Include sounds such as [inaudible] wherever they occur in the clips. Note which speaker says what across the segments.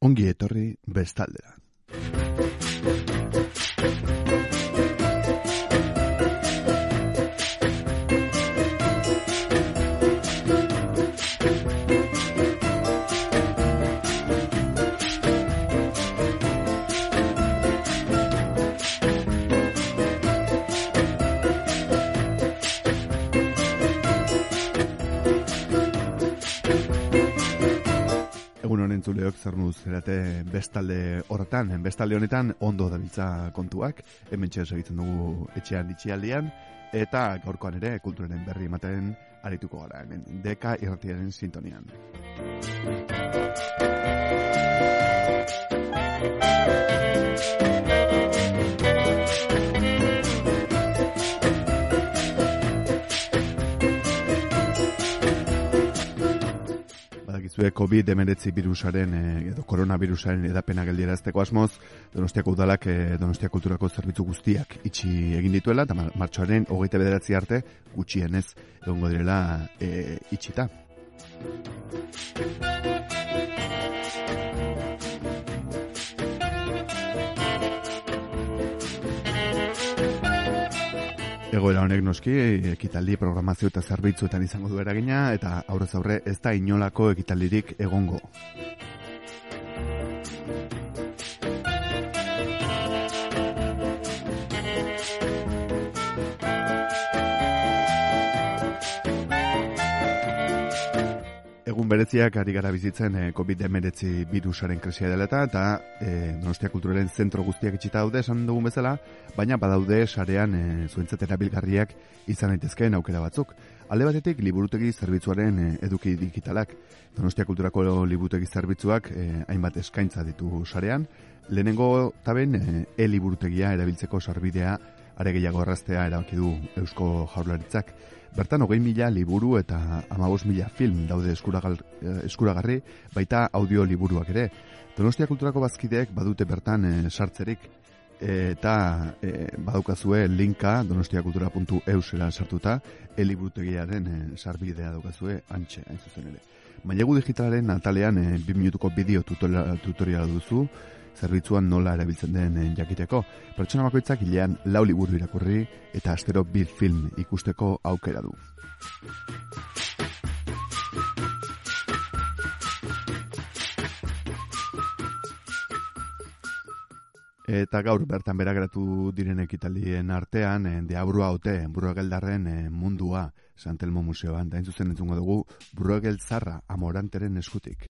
Speaker 1: ongi etorri bestaldera. Zer nuz erate bestalde horretan, bestalde honetan ondo dabiltza kontuak, hemen txez egiten dugu etxean itxialdian, eta gaurkoan ere kulturaren berri ematen arituko gara hemen, deka irratiaren sintonian. COVID-19 virusaren eh, edo koronavirusaren edapena geldierazteko asmoz, Donostiako udalak eh, Donostia kulturako zerbitzu guztiak itxi egin dituela, eta mar- martxoaren hogeita bederatzi arte gutxienez egongo direla eh, itxita. Egoera honek noski, ekitaldi programazio eta zerbitzuetan izango du eragina, eta aurrez aurre ez da inolako ekitaldirik egongo. Egun bereziak ari gara bizitzen eh, COVID-19 virusaren krisia dela eta, eta eh, Donostia Kulturaren zentro guztiak itxita daude esan dugun bezala, baina badaude sarean eh, zuentzat erabilgarriak izan daitezkeen aukera batzuk. Alde batetik, liburutegi zerbitzuaren eh, eduki digitalak. Donostia Kulturako liburutegi zerbitzuak eh, hainbat eskaintza ditu sarean. Lehenengo taben, e-liburutegia erabiltzeko sarbidea are gehiago erraztea erabaki du Eusko Jaurlaritzak. Bertan hogei mila liburu eta amabos mila film daude eh, eskuragarri, baita audio liburuak ere. Donostia Kulturako bazkideek badute bertan eh, sartzerik eta eh, badaukazue linka donostiakultura.eu zera sartuta eliburutegiaren eh, sarbidea daukazue antxe, hain zuzen ere. Mailegu digitalaren atalean eh, bi minutuko bideo tutoriala, tutoriala duzu, zerbitzuan nola erabiltzen den eh, jakiteko. Pertsona bakoitzak hilean lau liburu irakurri eta astero bi film ikusteko aukera du. Eta gaur bertan berageratu diren ekitaldien artean, eh, de abrua ote, Bruegeldarren eh, mundua, Santelmo Museoan, da zuzen entzungo dugu, Bruegel zarra, amoranteren eskutik.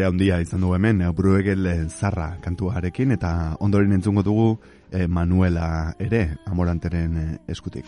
Speaker 1: Amorante handia izan dugu hemen, eh, Bruegel eh, zarra kantuarekin, eta ondoren entzungo dugu eh, Manuela ere, Amoranteren eskutik.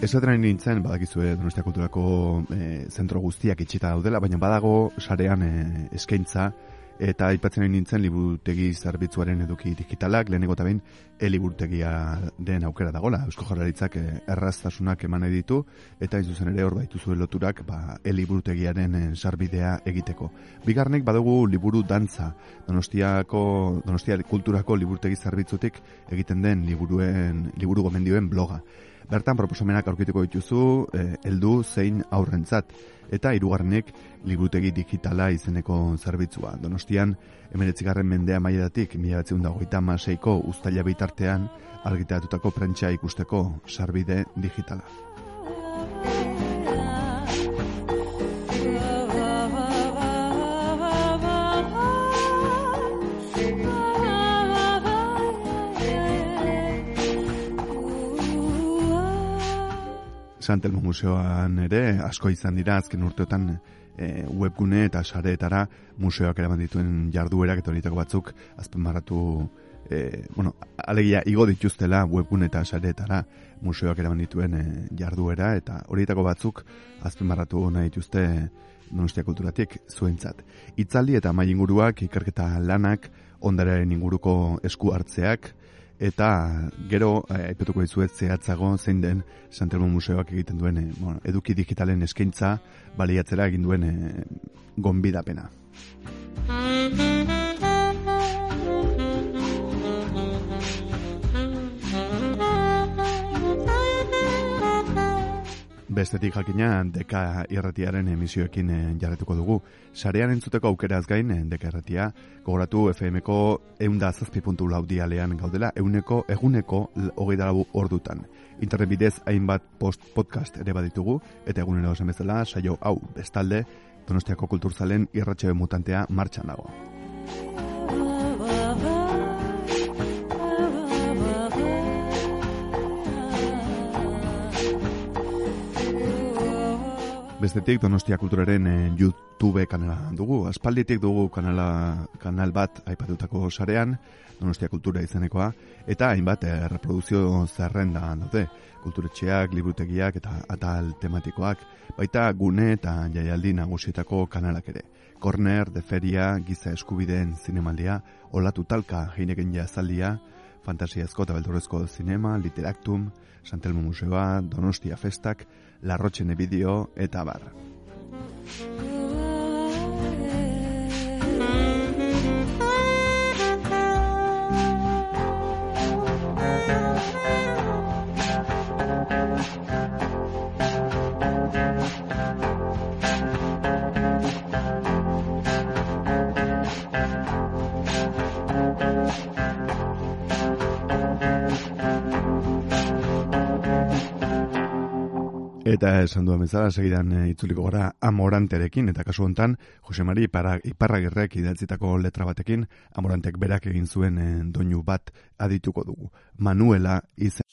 Speaker 1: Esaten nintzen, badakizue Donostia Kulturako e, zentro guztiak itxita daudela, baina badago sarean e, eskaintza, eta aipatzen nahi nintzen liburutegi zerbitzuaren eduki digitalak, lehenengo eta behin e-liburutegia den aukera dagola. Eusko Jaurlaritzak e, erraztasunak eman ditu, eta hain zuzen ere hor baitu zuen loturak ba, e-liburutegiaren e, sarbidea egiteko. Bigarnek badugu liburu dantza, Donostiako, Donostia Kulturako liburutegi zerbitzutik egiten den liburuen, liburu gomendioen bloga. Bertan proposamenak aurkituko dituzu eh, heldu zein aurrentzat eta hirugarrenek liburutegi digitala izeneko zerbitzua. Donostian, emeretzigarren mendea maiadatik, mila batzeun dagoita maseiko ustaila bitartean argiteatutako prentsa ikusteko sarbide digitala. Santelmo Museoan ere asko izan dira azken urteotan e, webgune eta sareetara museoak eraman dituen jarduerak eta horietako batzuk azpimarratu e, bueno, alegia igo dituztela webgune eta sareetara museoak eraman dituen e, jarduera eta horietako batzuk azpimarratu nahi dituzte Donostia kulturatik zuentzat. Itzaldi eta mai inguruak, ikerketa lanak, ondararen inguruko esku hartzeak, eta gero eh, aipatuko dizuet zehatzago zein den Santelmo Museoak egiten duen eh, bueno, eduki digitalen eskaintza baliatzera egin duen eh, gonbidapena. Bestetik jakina deka irratiaren emisioekin eh, jarretuko dugu. Sarean entzuteko aukeraz gain eh, deka irratia, gogoratu FM-ko eunda zazpi puntu laudialean gaudela, euneko eguneko hogeita lau ordutan. Internet bidez hainbat post podcast ere baditugu, eta egunero esan bezala, saio hau bestalde, Donostiako kulturzalen irratxeo mutantea martxan dago. Bestetik Donostia Kulturaren eh, YouTube kanala dugu. Aspalditik dugu kanala, kanal bat aipatutako sarean, Donostia Kultura izenekoa, eta hainbat eh, reproduzio zerrenda daude. Kulturetxeak, liburutegiak eta atal tematikoak, baita gune eta jaialdi nagusietako kanalak ere. Corner, de feria, giza eskubideen zinemaldia, olatu talka heineken jazaldia, fantasiazko eta beldurrezko zinema, literaktum, Santelmo Museoa, Donostia Festak, Larrotxene Bideo eta bar. Eta esan duen bezala, segidan e, itzuliko gara amoranterekin, eta kasu hontan, Jose Mari Iparra, Iparragirrek idatzitako letra batekin, amorantek berak egin zuen e, doinu bat adituko dugu. Manuela izen.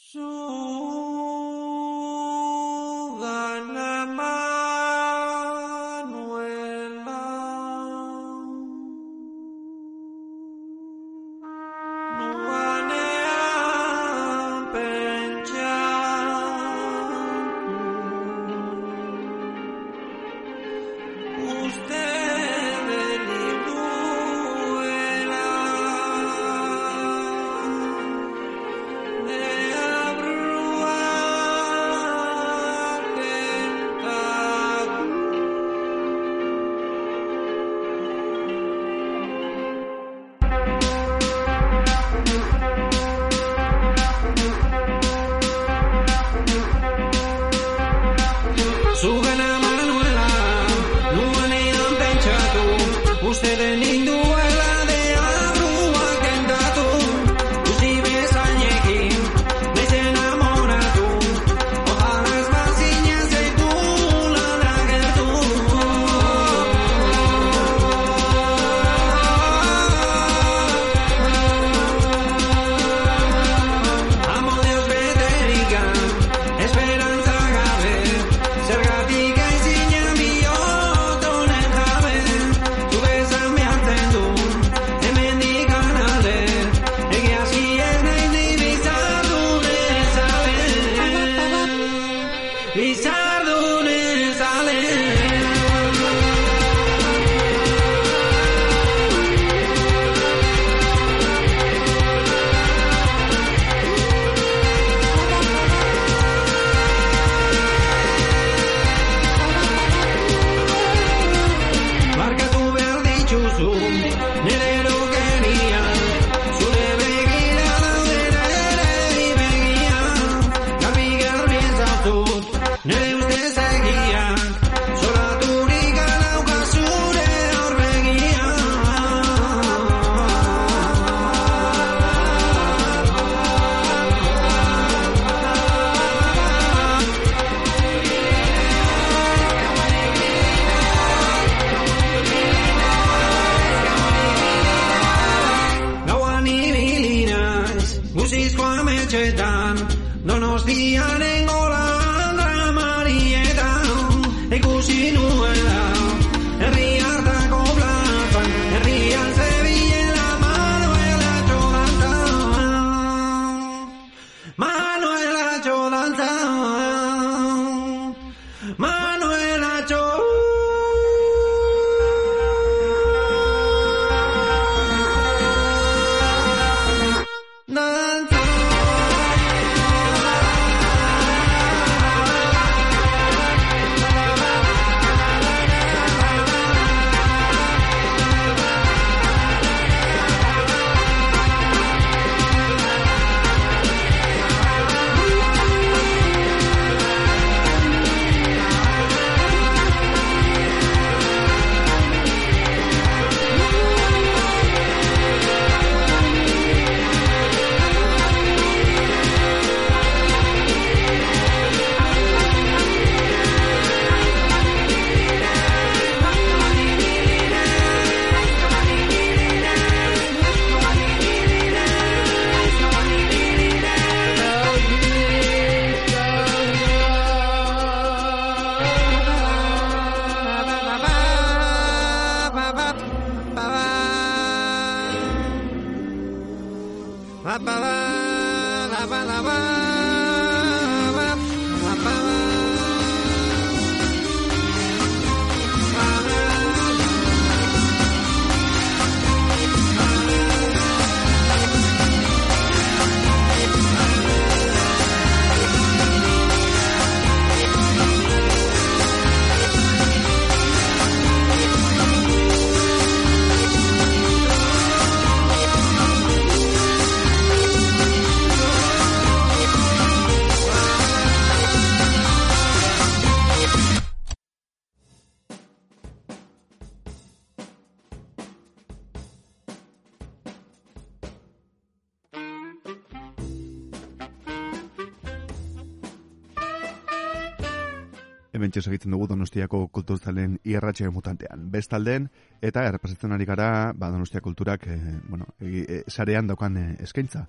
Speaker 1: Egiten dugu Donostiako kulturzalen irratxe mutantean. Bestalden, eta errepasatzen ari gara, ba, Donostia kulturak, e, bueno, egi- e, sarean daukan e, eskaintza.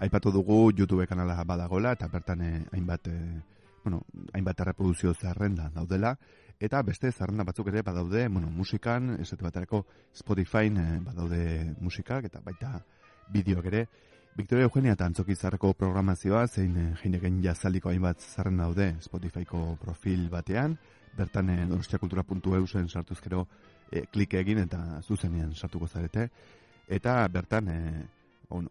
Speaker 1: Aipatu dugu YouTube kanala badagola, eta bertan e, hainbat, e, bueno, hainbat erreproduzio zerrenda daudela, eta beste zerrenda batzuk ere badaude, bueno, musikan, esate baterako Spotify e, badaude musikak, eta baita bideoak ere, Victoria Eugenia eta Antzoki Zarreko programazioa zein eh, jeineken jazaliko hainbat zerren daude Spotifyko profil batean, bertan eh, donostiakultura.eu zen sartuzkero eh, klik egin eta zuzenean sartuko zarete, eta bertan eh, on,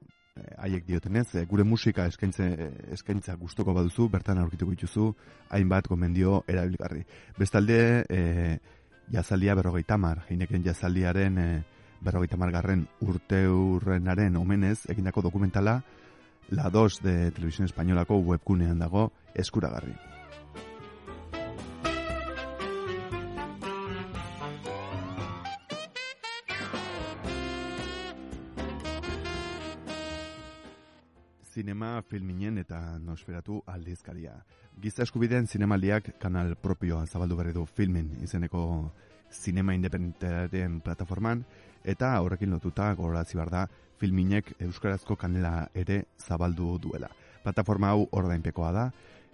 Speaker 1: haiek diotenez, gure musika eskaintze, eskaintza gustoko baduzu, bertan aurkituko dituzu hainbat gomendio erabilgarri. Bestalde, eh, jazaldia berrogeita mar, jeineken jazaldiaren eh, berrogeita margarren urte urrenaren omenez egindako dokumentala La 2 de Televisión Españolako webgunean dago eskuragarri. Zinema filminen eta nosferatu aldizkaria. Giza eskubideen zinemaldiak kanal propioa zabaldu berri du filmin izeneko zinema independentearen plataforman, eta horrekin lotuta gogorazi behar da filminek euskarazko kanela ere zabaldu duela. Plataforma hau ordainpekoa da,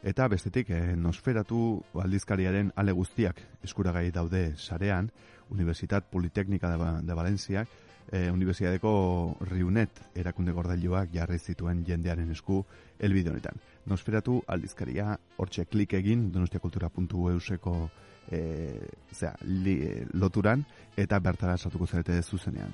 Speaker 1: eta bestetik eh, nosferatu aldizkariaren ale guztiak eskuragai daude sarean, Universitat Politeknika de, Ba- de Valentziak, eh, Universitateko Riunet erakunde gordailuak jarri zituen jendearen esku elbide honetan. Nosferatu aldizkaria hortxe klik egin donostiakultura.euseko e, zera, li, eh, loturan eta bertara sartuko zarete zuzenean.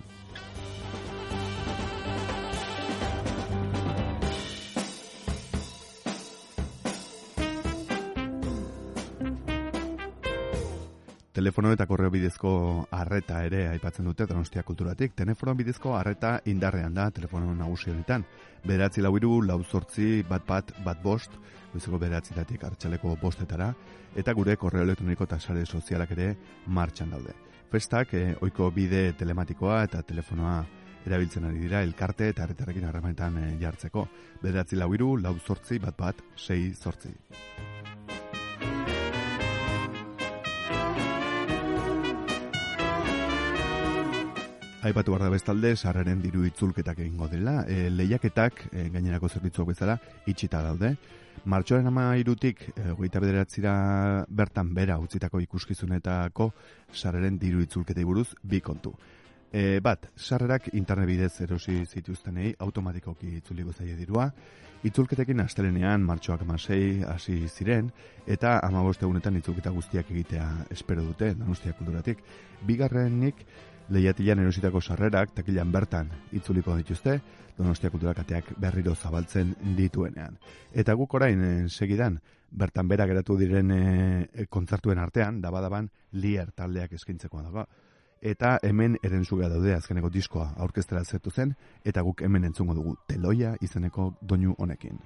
Speaker 1: Telefono eta korreo bidezko arreta ere aipatzen dute Donostia kulturatik. Telefono bidezko arreta indarrean da telefono nagusi honetan. Beratzi lau iru, lau zortzi, bat bat, bat bost, goizeko beratzitatik hartxaleko bostetara, eta gure korreo elektroniko eta sare sozialak ere martxan daude. Festak, eh, oiko bide telematikoa eta telefonoa erabiltzen ari dira elkarte eta herritarrekin harremanetan eh, jartzeko. Bederatzi lau iru, lau zortzi, bat bat, sei zortzi.
Speaker 2: Aipatu behar da bestalde, sarreren diru itzulketak egingo dela, e, lehiaketak, e, gainerako zerbitzuak bezala, itxita daude. Martxoaren ama irutik, e, goita bederatzira bertan bera utzitako ikuskizunetako sarreren diru itzulketei buruz bi kontu. E, bat, sarrerak internet bidez erosi zituztenei automatikoki itzuliko zaie dirua, itzulketekin astelenean martxoak amasei hasi ziren, eta amaboste egunetan itzulketa guztiak egitea espero dute, nanustiak kulturatik. Bigarrenik, lehiatilan erositako sarrerak takilan bertan itzuliko dituzte, Donostia Kultura Kateak berriro zabaltzen dituenean. Eta guk orain eh, segidan bertan bera geratu diren e, kontzertuen artean, dabadaban lier taldeak eskaintzeko dago. Eta hemen erentzuga daude azkeneko diskoa aurkestera zertu zen, eta guk hemen entzungo dugu teloia izeneko doinu honekin.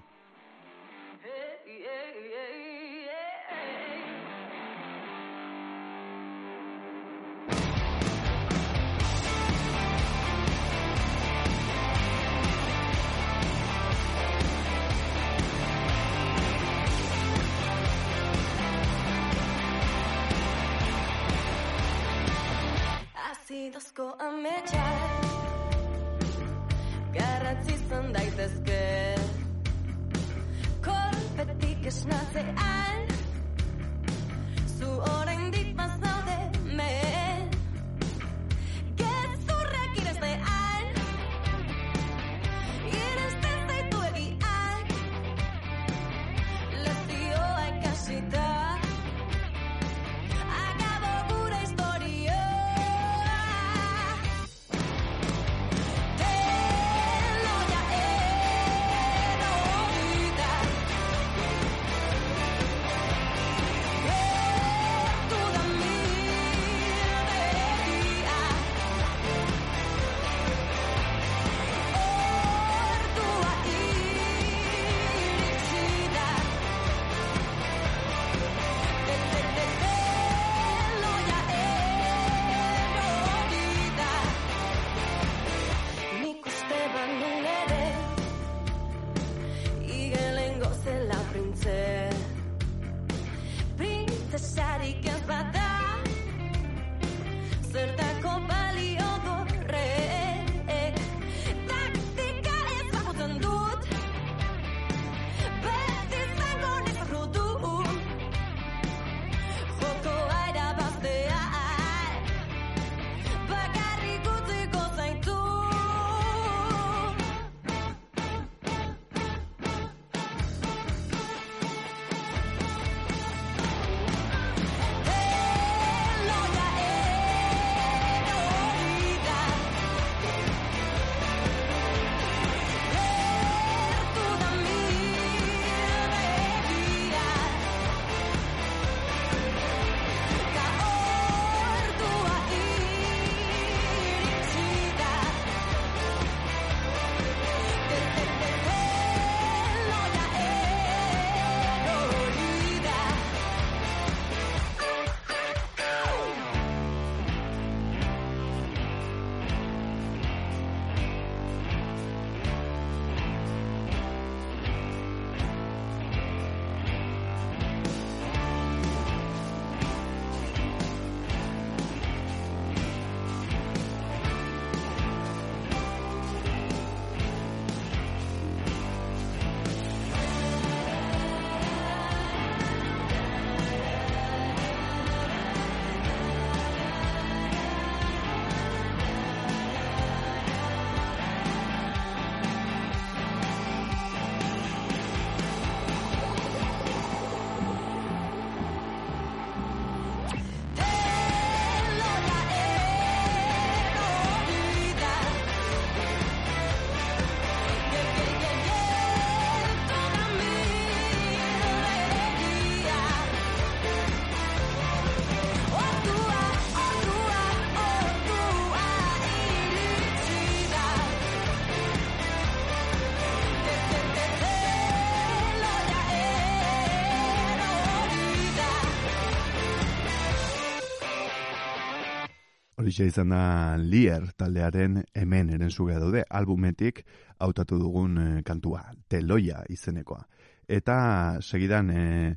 Speaker 2: Horixe izan da Lier taldearen hemen erenzugea daude albumetik hautatu dugun eh, kantua, Teloia izenekoa. Eta segidan, eh,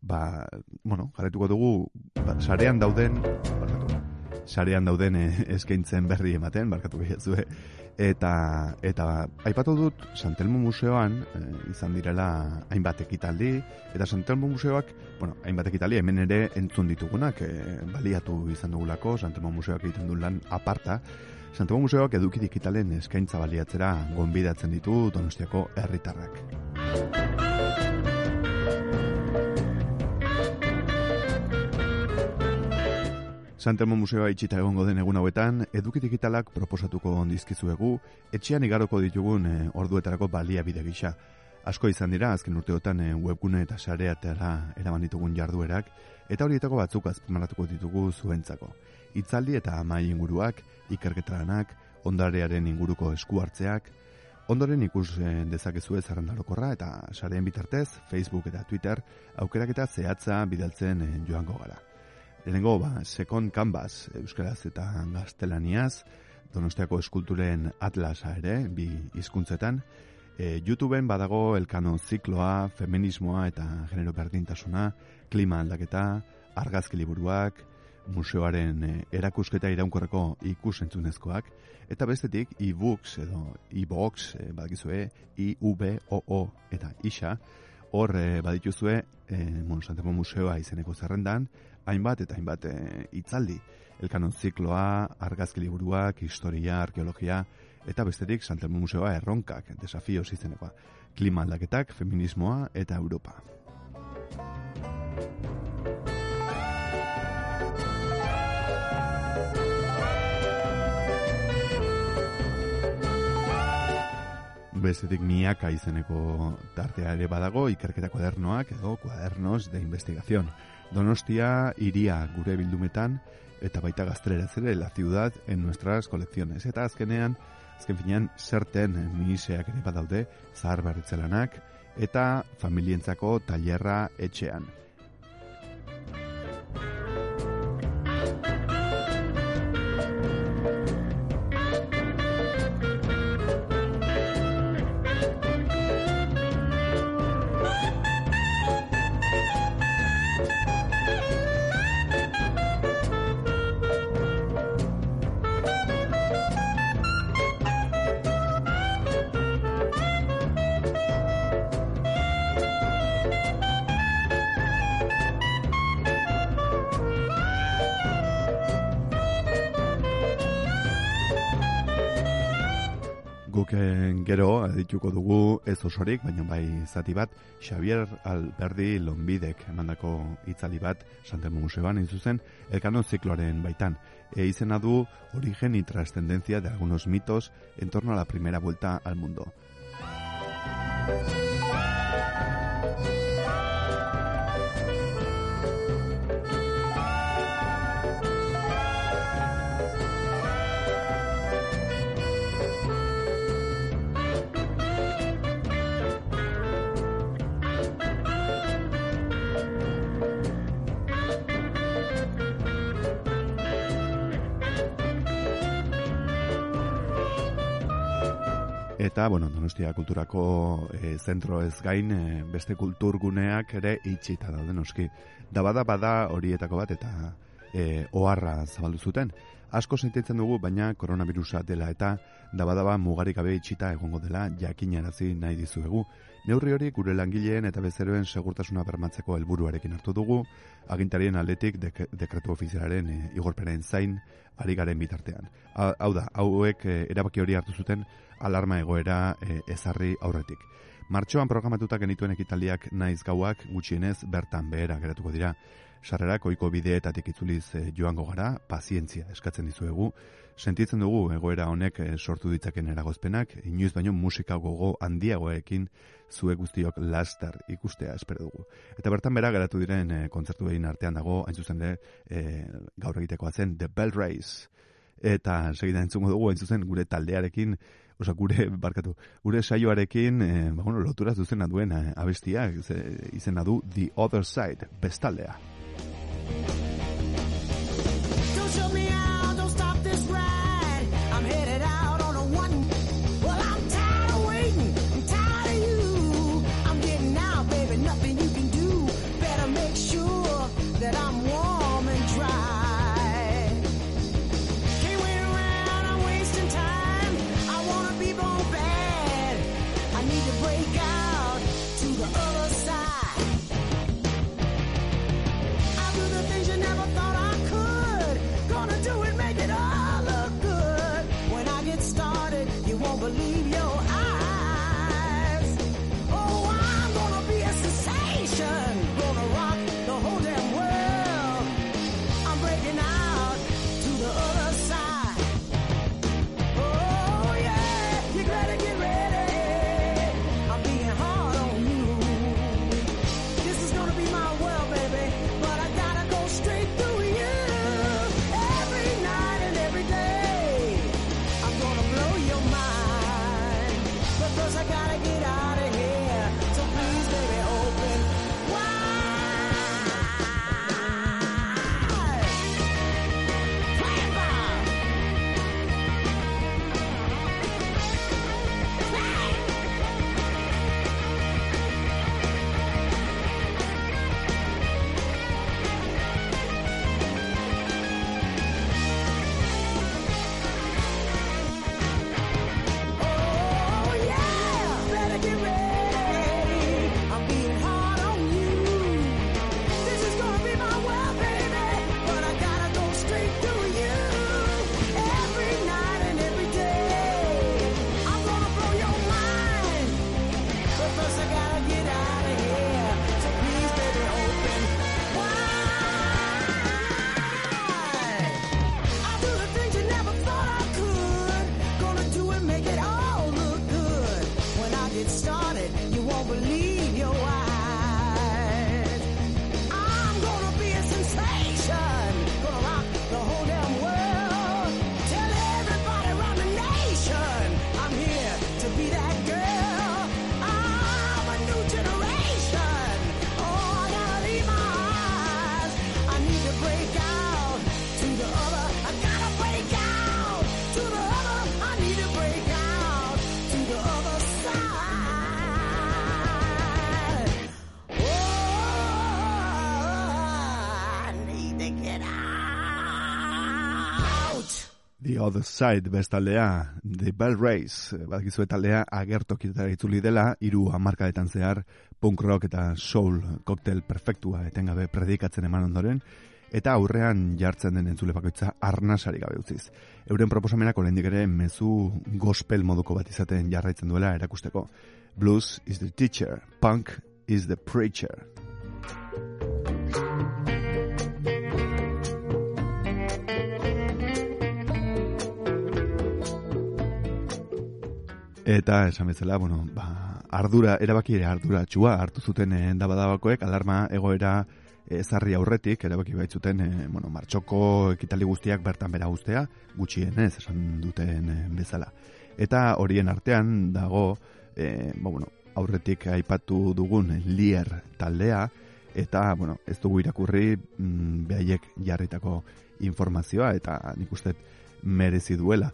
Speaker 2: ba, bueno, jarretuko dugu, ba, sarean dauden, barkatu,
Speaker 1: sarean dauden eh, eskaintzen berri ematen, barkatu gehiatzue. Eta, eta aipatu dut Santelmo Museoan eh, izan direla hainbat ekitaldi, eta Santelmo Museoak, bueno, hainbat ekitaldi hemen ere entzun ditugunak, eh, baliatu izan dugulako, Santelmo Museoak egiten du lan aparta, Santelmo Museoak eduki digitalen eskaintza baliatzera gonbidatzen ditu Donostiako herritarrak. Santelmo Museoa itxita egongo den egun hauetan, eduki digitalak proposatuko dizkizuegu, etxean igaroko ditugun e, orduetarako baliabide gisa. Asko izan dira, azken urteotan e, webgune eta sareatera eraman ditugun jarduerak, eta horietako batzuk azpimarratuko ditugu zuentzako. Itzaldi eta amai inguruak, ikerketaranak, ondarearen inguruko esku hartzeak, ondoren ikus e, dezakezue zerrendarokorra eta sareen bitartez, Facebook eta Twitter, aukerak eta zehatza bidaltzen joango gara. Lehenengo, ba, Second Canvas, Euskaraz eta Gaztelaniaz, Donostiako eskulturen atlasa ere, bi hizkuntzetan. E, YouTubeen badago elkano zikloa, feminismoa eta genero berdintasuna, klima aldaketa, argazki liburuak, museoaren e, erakusketa iraunkorreko ikusentzunezkoak, eta bestetik e-books edo e-box, e, badakizue, I-V-O-O eta isa, hor e, badituzue e, Monsantemo Museoa izeneko zerrendan, hainbat eta hainbat e, itzaldi. Elkanon zikloa, argazki liburuak, historia, arkeologia, eta besterik Santelmo Museoa erronkak, desafioz izenekoa. Klima aldaketak, feminismoa eta Europa. Bestetik miaka izeneko tartea ere badago, ikerketa kuadernoak edo kuadernos de investigación. Donostia iria gure bildumetan eta baita gazteleraz ere la ciudad en nuestras colecciones. Eta azkenean, azken finean, zerten miniseak ere badaude, zahar berritzelanak, eta familientzako tailerra etxean. Eh, gero adituko dugu ez osorik, baina bai zati bat, Xavier Alberdi Lonbidek emandako itzali bat Santelmo Museoan hain zuzen, elkano zikloaren baitan. E izena du origen y trascendencia de algunos mitos en torno a la primera vuelta al mundo. Eta, bueno, Donostia kulturako e, zentro ez gain, e, beste kulturguneak ere itxita daude noski. Da bada horietako bat eta e, oharra zabaldu zuten. Asko sentitzen dugu, baina koronavirusa dela eta da bada ba mugarik gabe itxita egongo dela jakinarazi nahi dizuegu. Neurri hori gure langileen eta bezeroen segurtasuna bermatzeko helburuarekin hartu dugu, agintarien aldetik dek dekretu ofizialaren e, igorperen zain ari garen bitartean. Ha- Hau da, hauek e, erabaki hori hartu zuten alarma egoera e, ezarri aurretik. Martxoan programatutak genituen ekitaldiak naiz gauak gutxienez bertan behera geratuko dira. Sarrerak ohiko bideetatik itzuliz e, joango gara, pazientzia eskatzen dizuegu. Sentitzen dugu egoera honek e, sortu ditzaken eragozpenak, inoiz baino musika gogo handiagoekin zuek guztiok laster ikustea espero dugu. Eta bertan bera geratu diren e, kontzertu egin artean dago, hain zuzen ere, e, gaur egitekoa zen The Bell Race. Eta segidan entzungo dugu, hain zuzen gure taldearekin, Osa, gure, barkatu, gure saioarekin, e, ba, bueno, lotura zuzena duen eh, abestia, ze, izena du The Other Side, bestaldea.
Speaker 3: The Other Side
Speaker 1: bestaldea, The Bell Race, badakizu taldea agertokitara itzuli dela, hiru hamarkadetan zehar punk rock eta soul koktel perfektua etengabe predikatzen eman ondoren, eta aurrean jartzen den entzule bakoitza arnasari gabe utziz. Euren proposamenak oraindik ere mezu gospel moduko bat izaten jarraitzen duela erakusteko. Blues is the teacher, punk is the preacher. Eta esan bezala, bueno, ba, ardura, erabaki ere ardura txua hartu zuten e, dabadabakoek, alarma egoera ezarri aurretik, erabaki baitzuten, e, bueno, martxoko ekitali guztiak bertan bera guztea, gutxienez, esan duten e, bezala. Eta horien artean dago, e, ba, bueno, aurretik aipatu dugun lier taldea, eta, bueno, ez dugu irakurri mm, behaiek jarritako informazioa, eta nik uste merezi duela.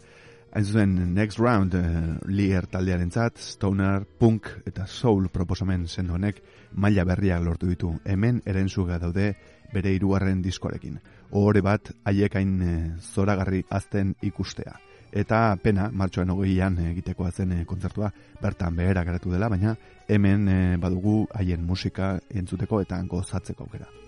Speaker 1: Hain zuzen, Next Round, uh, Lier taldearen Stoner, Punk eta Soul proposamen zen honek maila berriak lortu ditu. Hemen erenzuga daude bere hirugarren diskoarekin. Ohore bat, haiekain uh, zoragarri azten ikustea. Eta pena, martxoan hogeian egitekoa zen eh, kontzertua, bertan behera geratu dela, baina hemen eh, badugu haien musika entzuteko eta gozatzeko aukera.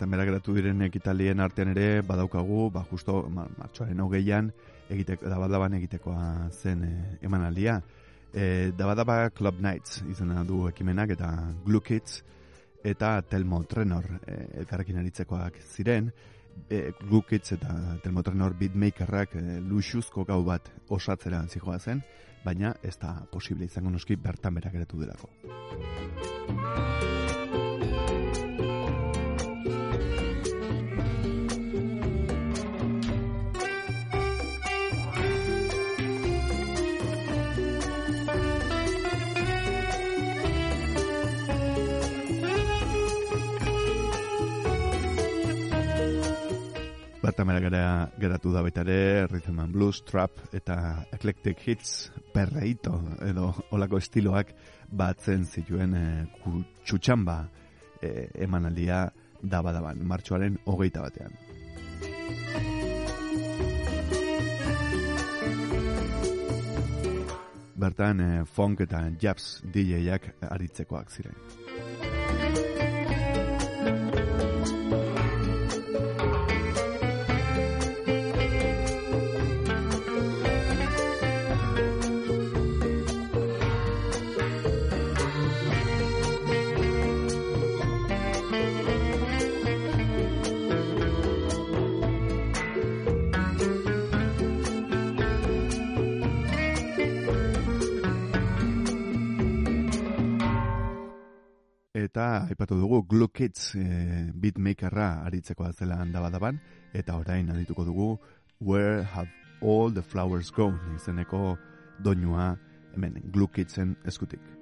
Speaker 1: Bertan bera diren ekitalien artean ere, badaukagu, ba, justo, ma, martxoaren hogeian, egitek, dabadaban egitekoa zen e, emanaldia. E, dabadaba Club Nights izena du ekimenak, eta Glue Kids eta Telmo Trenor e, elkarrekin aritzekoak ziren, e, Glue Kids eta Telmo Trenor beatmakerrak e, luxuzko gau bat osatzera zijoa zen, baina ez da posible izango noski bertan berak geratu delako. Bertan bera gara geratu da baita ere, Rhythm and Blues, Trap eta Eclectic Hits perreito edo olako estiloak batzen zituen e, txutxamba e, emanaldia daba-daban, martxoaren hogeita batean. Bertan e, funk eta jazz DJ-ak aritzekoak ziren. Aipatu dugu Glue Kids e, beatmakerra aritzekoa zela handabadaban eta orain adituko dugu Where Have All the Flowers Gone izeneko doinua hemen Glue Kidsen eskutik.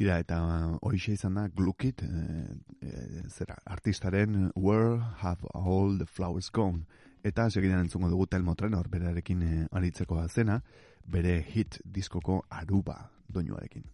Speaker 1: Tira, eta horixe izan da, glukit, e, e, zera, artistaren Where Have All the Flowers Gone? Eta segidan entzungo dugu Telmo Trenor berarekin e, aritzeko zena, bere hit diskoko aruba doinuarekin.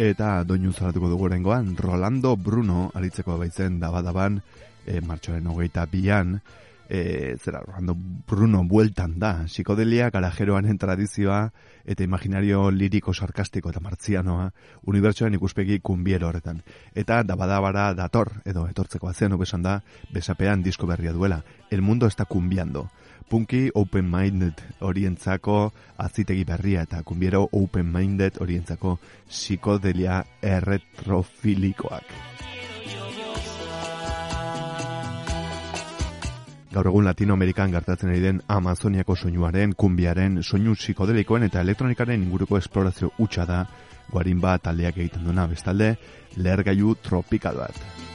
Speaker 1: Eta doinu zaratuko dugu rengoan, Rolando Bruno, aritzeko baitzen dabadaban, e, martxoaren hogeita bian, e, zera, Rolando Bruno bueltan da, psikodelia, garajeroanen tradizioa, eta imaginario liriko sarkastiko eta martzianoa, unibertsoen ikuspegi kunbiero horretan. Eta dabadabara dator, edo etortzeko azean obesan da, besapean disko berria duela, El mundo está kumbiando. Punky open-minded orientzako azitegi berria eta kumbiero open-minded orientzako psikodelia erretrofilikoak. Gaur egun Latinoamerikan gertatzen ari den Amazoniako soinuaren, kumbiaren, soinu psikodelikoen eta elektronikaren inguruko esplorazio hutsa da
Speaker 4: guarimba taldeak egiten duna bestalde, lehergailu tropikal bat.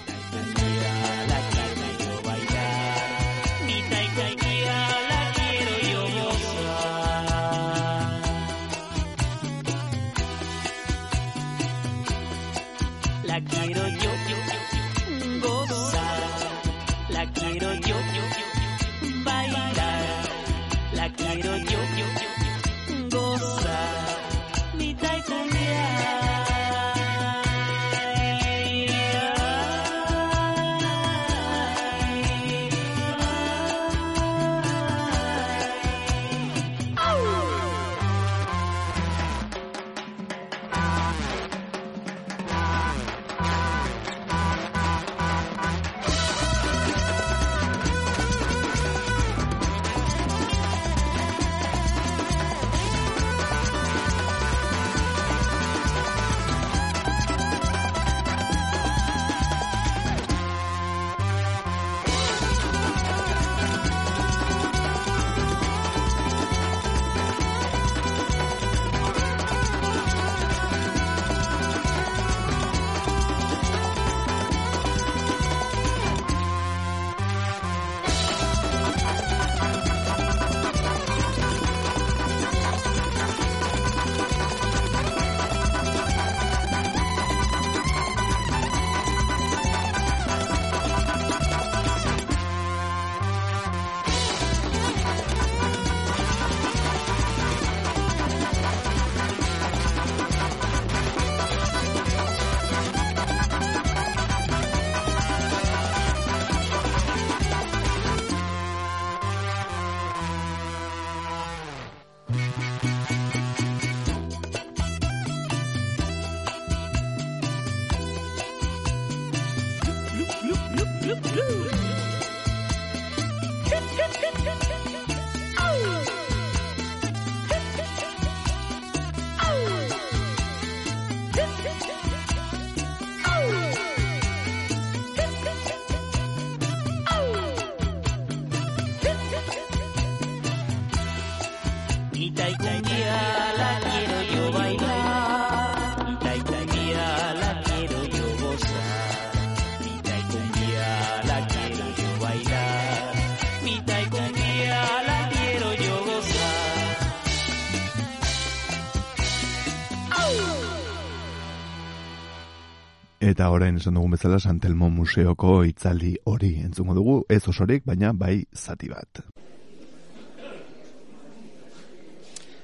Speaker 4: Eta orain esan dugun bezala Santelmo Museoko itzaldi hori entzungo dugu, ez osorik, baina bai zati bat.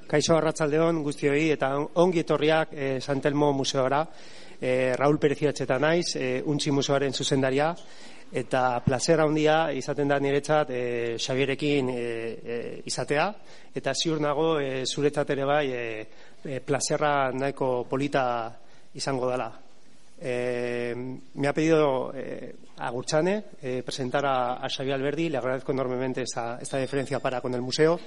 Speaker 5: Kaixo Arratsaldeon guztioi eta ongi etorriak eh, Santelmo Museora. Eh, Raul Pereziatxeta naiz, eh, Untxi Museoaren zuzendaria eta plazera handia izaten da niretzat eh, Xabierekin eh, eh, izatea eta ziur nago eh, zuretzat ere bai eh, eh, plazerra nahiko polita izango dela. Eh, me ha pedido eh, eh, presentar a, a Xavier Alberdi, le agradezco enormemente esta, esta deferencia para con el museo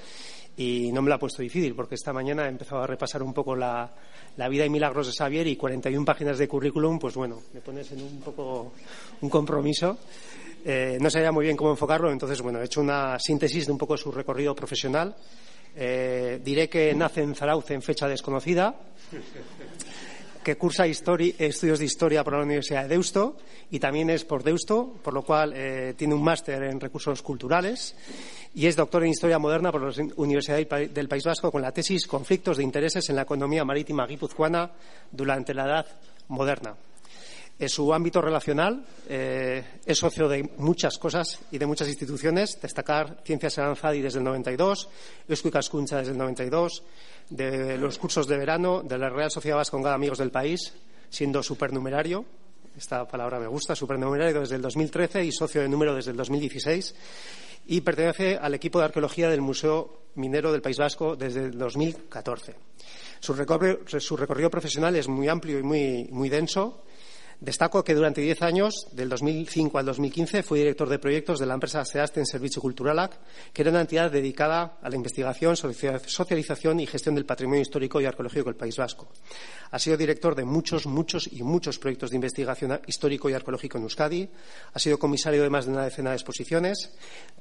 Speaker 5: y no me la ha puesto difícil porque esta mañana he empezado a repasar un poco la, la vida y milagros de Xavier y 41 páginas de currículum, pues bueno, me pones en un poco un compromiso. Eh, no sabía muy bien cómo enfocarlo, entonces bueno, he hecho una síntesis de un poco su recorrido profesional. Diré que nace en Zarauz en fecha desconocida, que cursa estudios de historia por la Universidad de Deusto y también es por Deusto, por lo cual eh, tiene un máster en recursos culturales y es doctor en historia moderna por la Universidad del Pa- del País Vasco con la tesis Conflictos de intereses en la economía marítima guipuzcoana durante la Edad Moderna. En su ámbito relacional eh, es socio de muchas cosas y de muchas instituciones. Destacar Ciencias Aranzadi desde el 92, Eusko desde el 92, de los cursos de verano de la Real Sociedad Vascongada Amigos del País, siendo supernumerario. Esta palabra me gusta, supernumerario desde el 2013 y socio de número desde el 2016. Y pertenece al equipo de arqueología del Museo Minero del País Vasco desde el 2014. Su recorrido, su recorrido profesional es muy amplio y muy, muy denso. Destaco que durante 10 años, del 2005 al 2015, fue director de proyectos de la empresa Seasten Servicio Culturalac, que era una entidad dedicada a la investigación, socia- socialización y gestión del patrimonio histórico y arqueológico del País Vasco. Ha sido director de muchos, muchos y muchos proyectos de investigación histórico y arqueológico en Euskadi. Ha sido comisario de más de una decena de exposiciones.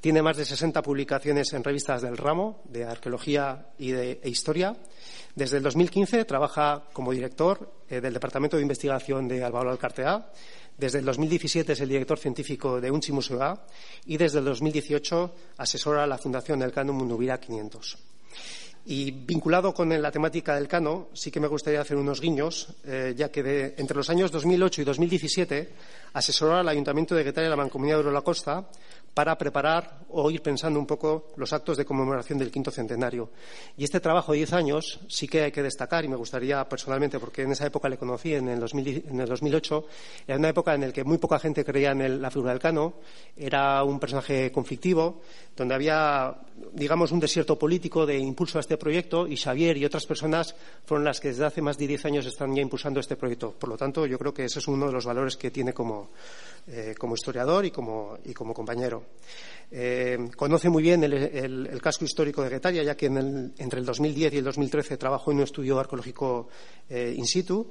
Speaker 5: Tiene más de 60 publicaciones en revistas del ramo de arqueología y de e historia. Desde el 2015 trabaja como director eh, del Departamento de Investigación de Álvaro Alcartea. Desde el 2017 es el director científico de Unchi Museo y desde el 2018 asesora a la Fundación del Cano Mundubira 500. Y vinculado con la temática del cano, sí que me gustaría hacer unos guiños, eh, ya que de- entre los años 2008 y 2017 asesoró al Ayuntamiento de Guetaria y la Mancomunidad de la Costa para preparar o ir pensando un poco los actos de conmemoración del quinto centenario. Y este trabajo de 10 años sí que hay que destacar, y me gustaría personalmente, porque en esa época le conocí, en el, 2000 en el 2008, era una época en la que muy poca gente creía en la figura del cano, era un personaje conflictivo, donde había, digamos, un desierto político de impulso a este proyecto, y Xavier y otras personas fueron las que desde hace más de 10 años están ya impulsando este proyecto. Por lo tanto, yo creo que ese es uno de los valores que tiene como, eh, historiador y como compañero. Eh, conoce muy bien el, casco histórico de Guetaria, ya que el- entre el 2010 y el 2013 trabajó en un estudio arqueológico eh, in situ.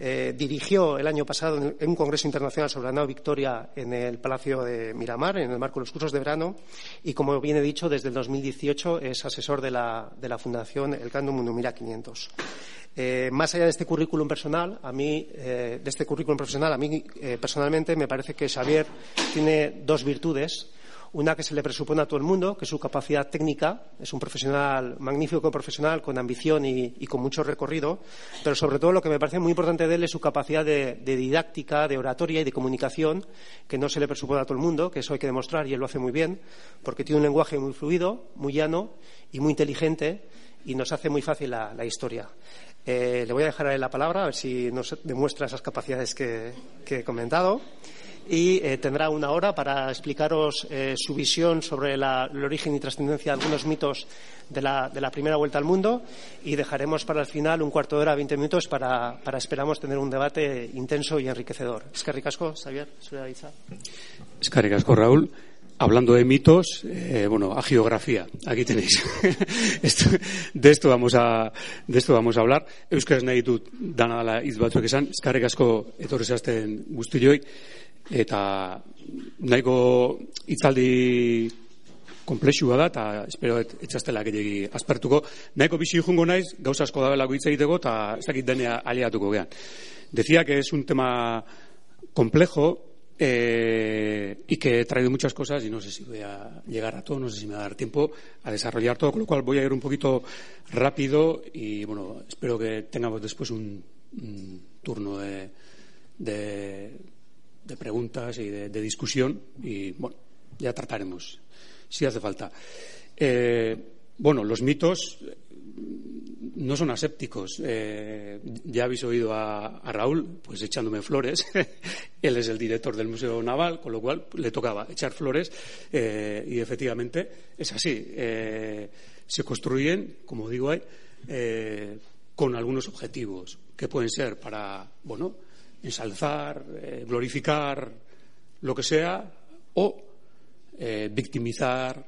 Speaker 5: Eh, dirigió el año pasado un congreso internacional sobre la nao Victoria en el Palacio de Miramar, en el marco de los cursos de verano, y como bien he dicho, desde el 2018 es asesor de la, de la Fundación El Cando Mundumira 500. Eh, más allá de este currículum personal, a mí, eh, de este currículum profesional, a mí eh, personalmente me parece que Xavier tiene dos virtudes. Una que se le presupone a todo el mundo, que es su capacidad técnica. Es un profesional, magnífico profesional, con ambición y, con mucho recorrido. Pero sobre todo lo que me parece muy importante de él es su capacidad de, didáctica, de oratoria y de comunicación, que no se le presupone a todo el mundo, que eso hay que demostrar y él lo hace muy bien, porque tiene un lenguaje muy fluido, muy llano y muy inteligente y nos hace muy fácil la, la historia. Eh, le voy a dejar a él la palabra, a ver si nos demuestra esas capacidades que, que he comentado. Y eh, tendrá una hora para explicaros eh, su visión sobre la- el origen y trascendencia de algunos mitos de la, de la primera vuelta al mundo. Y dejaremos para el final un cuarto de hora, 20 minutos, para, para esperamos tener un debate intenso y enriquecedor. Es que ricasco, Xavier, hitza.
Speaker 6: Escarrik asko, Raúl. Hablando de mitos, eh, bueno, a geografía. Aquí tenéis. [laughs] Esto- de esto vamos a, de esto vamos a hablar. Euskaraz nahi dut dana dela hitz esan. Eskarrik asko etorri zazten guztioi. Eta nahiko hitzaldi komplexua da, eta espero et, etxastela gehiagi aspertuko. Nahiko bizi jungo naiz, gauza asko da belako hitz egiteko, eta ez dakit denea aliatuko gean. Decía que es un tema complejo eh, y que he traído muchas cosas y no sé si voy a llegar a todo, no sé si me va a dar tiempo a desarrollar todo, con lo cual voy a ir un poquito rápido y bueno, espero que tengamos después un, un turno de, de, de preguntas y de, de discusión y bueno, ya trataremos si hace falta. Eh, bueno, los mitos no son asépticos. Eh, ya habéis oído a, a Raúl, pues echándome flores. [laughs] Él es el director del Museo Naval, con lo cual le tocaba echar flores. eh, y efectivamente es así. Eh, se construyen, como digo ahí, eh, con algunos objetivos que pueden ser para, bueno, ensalzar, eh, glorificar lo que sea, o eh, victimizar,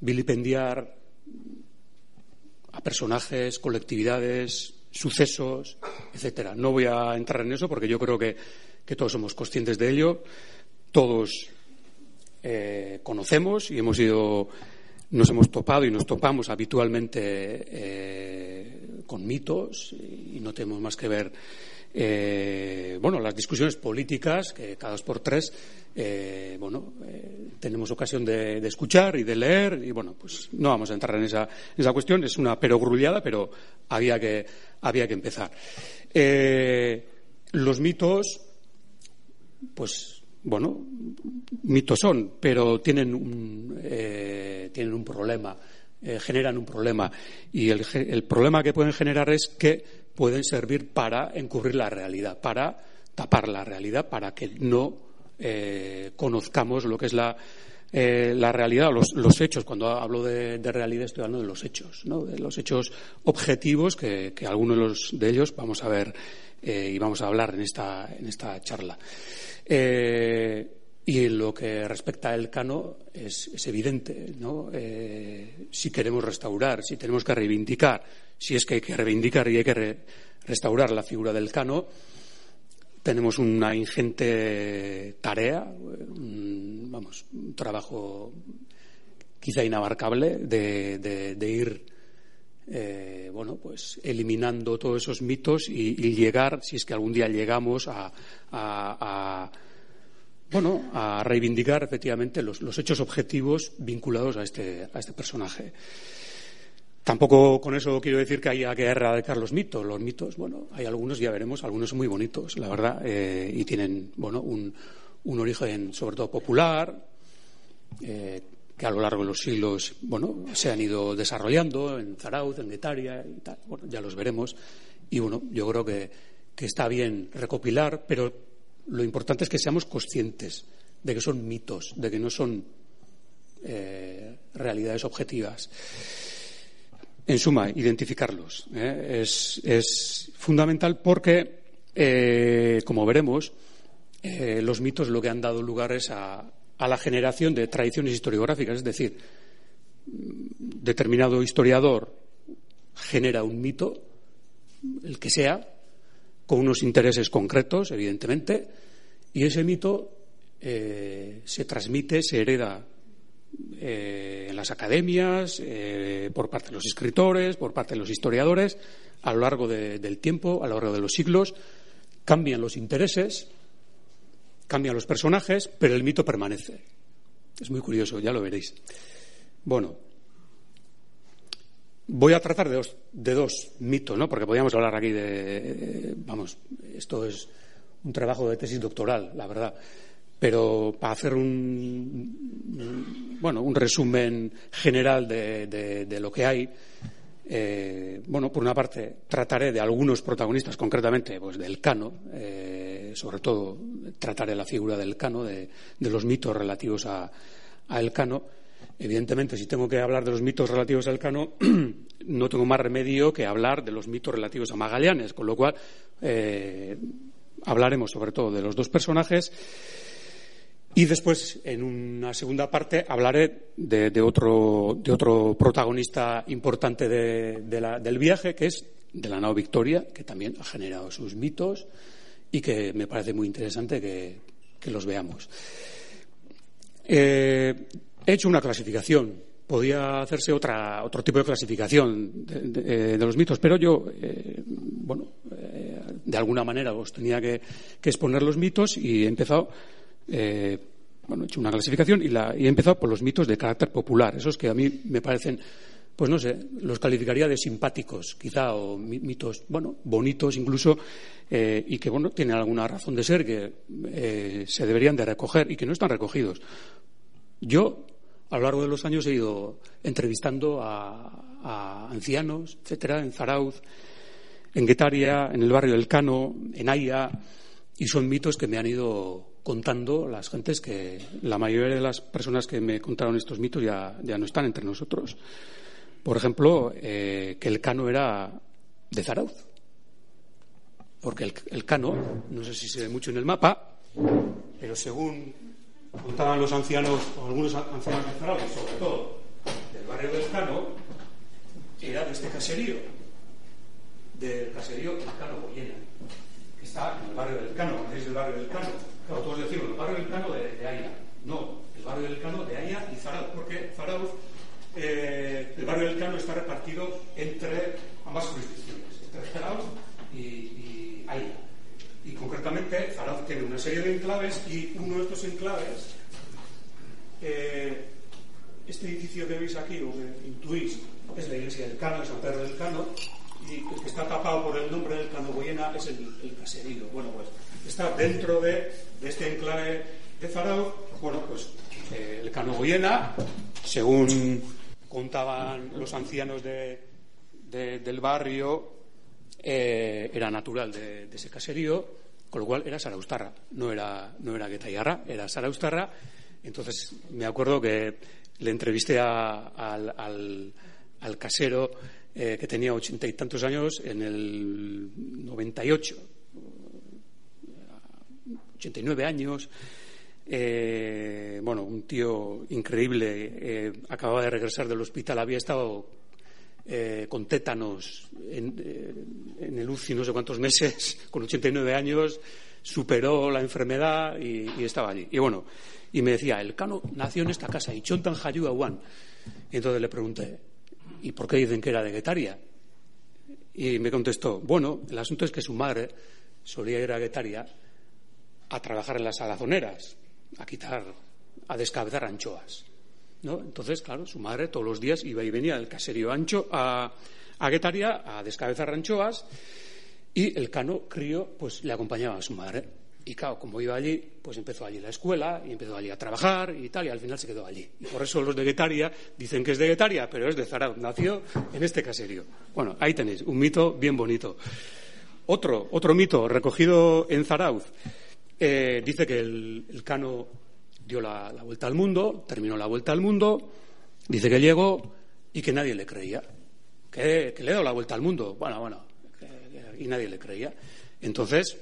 Speaker 6: vilipendiar a personajes, colectividades, sucesos, etcétera. No voy a entrar en eso porque yo creo que, que todos somos conscientes de ello, todos eh, conocemos y hemos ido, nos hemos topado y nos topamos habitualmente con mitos y no tenemos más que ver eh, bueno, las discusiones políticas que cada dos por tres eh, bueno, eh, tenemos ocasión de, escuchar y de leer y bueno, pues no vamos a entrar en esa, en esa cuestión, es una perogrullada, pero había que, había que empezar. Los mitos, pues bueno, mitos son, pero tienen un, tienen un problema, generan un problema. Y el, el problema que pueden generar es que pueden servir para encubrir la realidad, para tapar la realidad, para que no eh, conozcamos lo que es la, eh, la realidad, los, los hechos. Cuando hablo de, de realidad estoy hablando de los hechos, ¿no? de los hechos objetivos que, que algunos de, los, de ellos vamos a ver eh, y vamos a hablar en esta, en esta charla. Eh, y en lo que respecta al cano es, evidente, ¿no? Eh, si queremos restaurar, si tenemos que reivindicar, si es que hay que reivindicar y hay que re- restaurar la figura del cano, tenemos una ingente tarea, un, vamos, un trabajo quizá inabarcable de, ir eh, bueno, pues eliminando todos esos mitos y, y llegar, si es que algún día llegamos a- bueno, a reivindicar efectivamente los, hechos objetivos vinculados a este, a este personaje. Tampoco con eso quiero decir que haya que erradicar los mitos. Los mitos, bueno, hay algunos, ya veremos, algunos muy bonitos, la verdad, eh, y tienen, bueno, un, un origen sobre todo popular, eh, que a lo largo de los siglos, bueno, se han ido desarrollando en Zarauz, en Guetaria y tal. Bueno, ya los veremos. Y bueno, yo creo que, que está bien recopilar, pero lo importante es que seamos conscientes de que son mitos, de que no son eh, realidades objetivas. En suma, identificarlos ¿eh? es, fundamental porque, eh, como veremos, los mitos lo que han dado lugar es a, a la generación de tradiciones historiográficas, es decir, mm, determinado historiador genera un mito, el que sea, con unos intereses concretos, evidentemente, y ese mito eh, se transmite, se hereda eh, en las academias, eh, por parte de los escritores, por parte de los historiadores, a lo largo de- del tiempo, a lo largo de los siglos, cambian los intereses, cambian los personajes, pero el mito permanece. Es muy curioso, ya lo veréis. Bueno, voy a tratar de dos, de dos mitos, ¿no? Porque podríamos hablar aquí de, vamos, esto es un trabajo de tesis doctoral, la verdad. Pero para hacer un, bueno, un resumen general de, lo que hay, eh, bueno, por una parte trataré de algunos protagonistas, concretamente, pues del Cano, eh, sobre todo trataré la figura del Cano, de, de los mitos relativos a, a el Cano. Evidentemente, si tengo que hablar de los mitos relativos al Cano, [clears throat] no tengo más remedio que hablar de los mitos relativos a Magallanes, con lo cual eh, hablaremos sobre todo de los dos personajes. Y después, en una segunda parte, hablaré de, otro, protagonista importante del viaje, que es de la nao Victoria, que también ha generado sus mitos y que me parece muy interesante que, que los veamos. Eh, he hecho una clasificación. Podía hacerse otra, otro tipo de clasificación de, de- de los mitos, pero yo, eh, bueno, eh, de alguna manera os tenía que, exponer los mitos y he empezado, eh, bueno, he hecho una clasificación y, la, y he empezado por los mitos de carácter popular, esos que a mí me parecen, pues no sé, los calificaría de simpáticos, quizá, o mi- mitos, bueno, bonitos incluso, eh, y que, bueno, tienen alguna razón de ser que eh, se deberían de recoger y que no están recogidos. Yo, a lo largo de los años, he ido entrevistando a, ancianos, etcétera, en Zarauz, en Guetaria, en el barrio del Cano, en Aya, y son mitos que me han ido contando las gentes que la mayoría de las personas que me contaron estos mitos ya, no están entre nosotros. Por ejemplo, eh, que el Cano era de Zarauz. Porque el Cano, no sé si se ve mucho en el mapa, pero según contaban los ancianos, o algunos ancianos de Zarauz, sobre todo del barrio del Cano, era de este caserío, del caserío del Cano Goyena, que está en el barrio del Cano, ¿conocéis el barrio del Cano? Claro, todos decimos el barrio del Cano de, de Aya. No, el barrio del Cano de Aya y Zarauz, porque Zarauz, eh, el barrio del Cano está repartido entre ambas jurisdicciones, entre Zarauz y, y Aya. Y concretamente, Zarauz tiene una serie de enclaves y uno de estos enclaves, eh, este edificio que veis aquí, o que intuís, es la iglesia del Cano, de San Pedro del Cano, y el que está tapado por el nombre del Cano Goyena es el, el caserío. Bueno, pues está dentro de, de este enclave de Zarauz. Bueno, pues eh, el Cano Goyena, según contaban los ancianos de- del barrio, eh, era natural de, ese caserío, con lo cual era Saraustarra, no era, no era Getaiarra, era Saraustarra. Entonces me acuerdo que le entrevisté a- al, al- casero eh, que tenía ochenta y tantos años en el 98, 89 años. Eh, bueno, un tío increíble. acababa de regresar del hospital, había estado eh, con tétanos en, eh, en el UCI no sé cuántos meses, [laughs] con 89 años, superó la enfermedad y, estaba allí. Y bueno, y me decía, el Cano nació en esta casa, y Chontan Hayu Awan. Y entonces le pregunté, ¿y por qué dicen que era de Guetaria? Y me contestó, bueno, el asunto es que su madre solía ir a Guetaria a trabajar en las alazoneras, a quitar, a descabezar anchoas. ¿No? Entonces, claro, su madre todos los días iba y venía del caserío ancho a, a Guetaria a descabezar anchoas y el cano crío pues le acompañaba a su madre. Y claro, como iba allí, pues empezó allí la escuela y empezó allí a trabajar y tal, y al final se quedó allí. Y por eso los de Guetaria dicen que es de Guetaria, pero es de Zarauz. Nació en este caserío. Bueno, ahí tenéis, un mito bien bonito. Otro, otro mito recogido en Zarauz. eh, dice que el cano dio la, vuelta al mundo, terminó la vuelta al mundo, dice que llegó y que nadie le creía. Que, le dio la vuelta al mundo. Bueno, bueno, y nadie le creía. Entonces,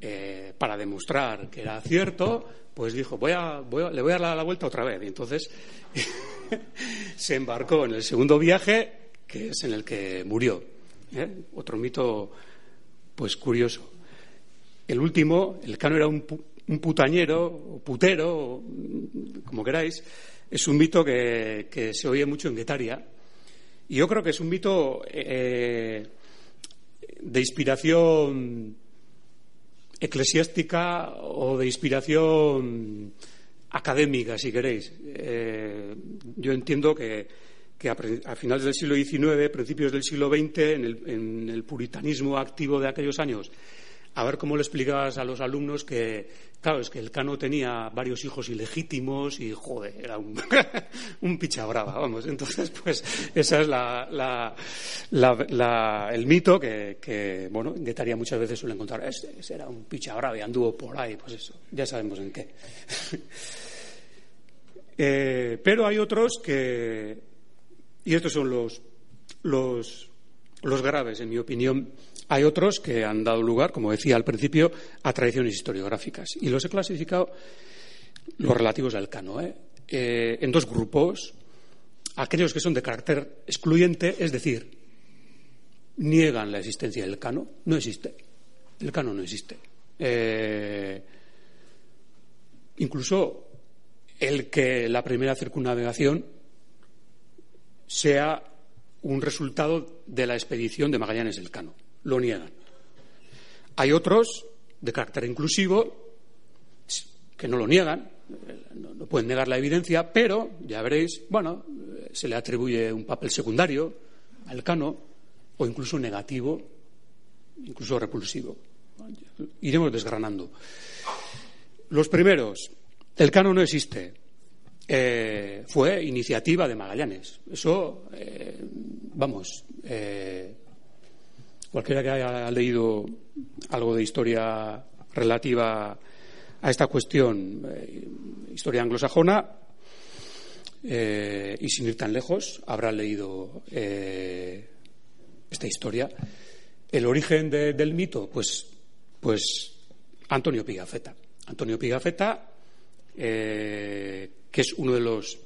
Speaker 6: eh, para demostrar que era cierto, pues dijo, voy a, voy a- le voy a dar la vuelta otra vez. Y entonces [laughs] se embarcó en el segundo viaje, que es en el que murió. ¿eh? Otro mito, pues curioso. El último, el cano era un, un putañero, o putero, como queráis, es un mito que, se oye mucho en Guetaria. Y yo creo que es un mito eh, de inspiración eclesiástica o de inspiración académica, si queréis. Eh, yo entiendo que, que a, a finales del siglo XIX, principios del siglo XX, en el, en el puritanismo activo de aquellos años, a ver cómo le explicabas a los alumnos que, claro, es que el cano tenía varios hijos ilegítimos y, joder, era un, [laughs] un picha brava, vamos. Entonces, pues, esa es la, el mito que, bueno, en Guetaria muchas veces suelen contar. Ese, ese era un picha brava y anduvo por ahí, pues eso, ya sabemos en qué. [laughs] Eh, pero hay otros que, y estos son los, los, los graves, en mi opinión, hay otros que han dado lugar, como decía al principio, a tradiciones historiográficas. Y los he clasificado, los relativos al cano, ¿eh? Eh, en dos grupos. Aquellos que son de carácter excluyente, es decir, niegan la existencia del cano. No existe. El cano no existe. Eh, incluso el que la primera circunnavegación sea un resultado de la expedición de Magallanes Elcano. Lo niegan. Hay otros de carácter inclusivo que no lo niegan, no, pueden negar la evidencia, pero ya veréis, bueno, se le atribuye un papel secundario al Cano o incluso negativo, incluso repulsivo. Iremos desgranando. Los primeros, el Cano no existe. Eh, fue iniciativa de Magallanes. Eso, eh, vamos, eh, cualquiera que haya leído algo de historia relativa a esta cuestión, eh, historia anglosajona, eh, y sin ir tan lejos, habrá leído eh, esta historia. El origen de- del mito, pues, pues Antonio Pigafetta. Antonio Pigafetta, que es uno de los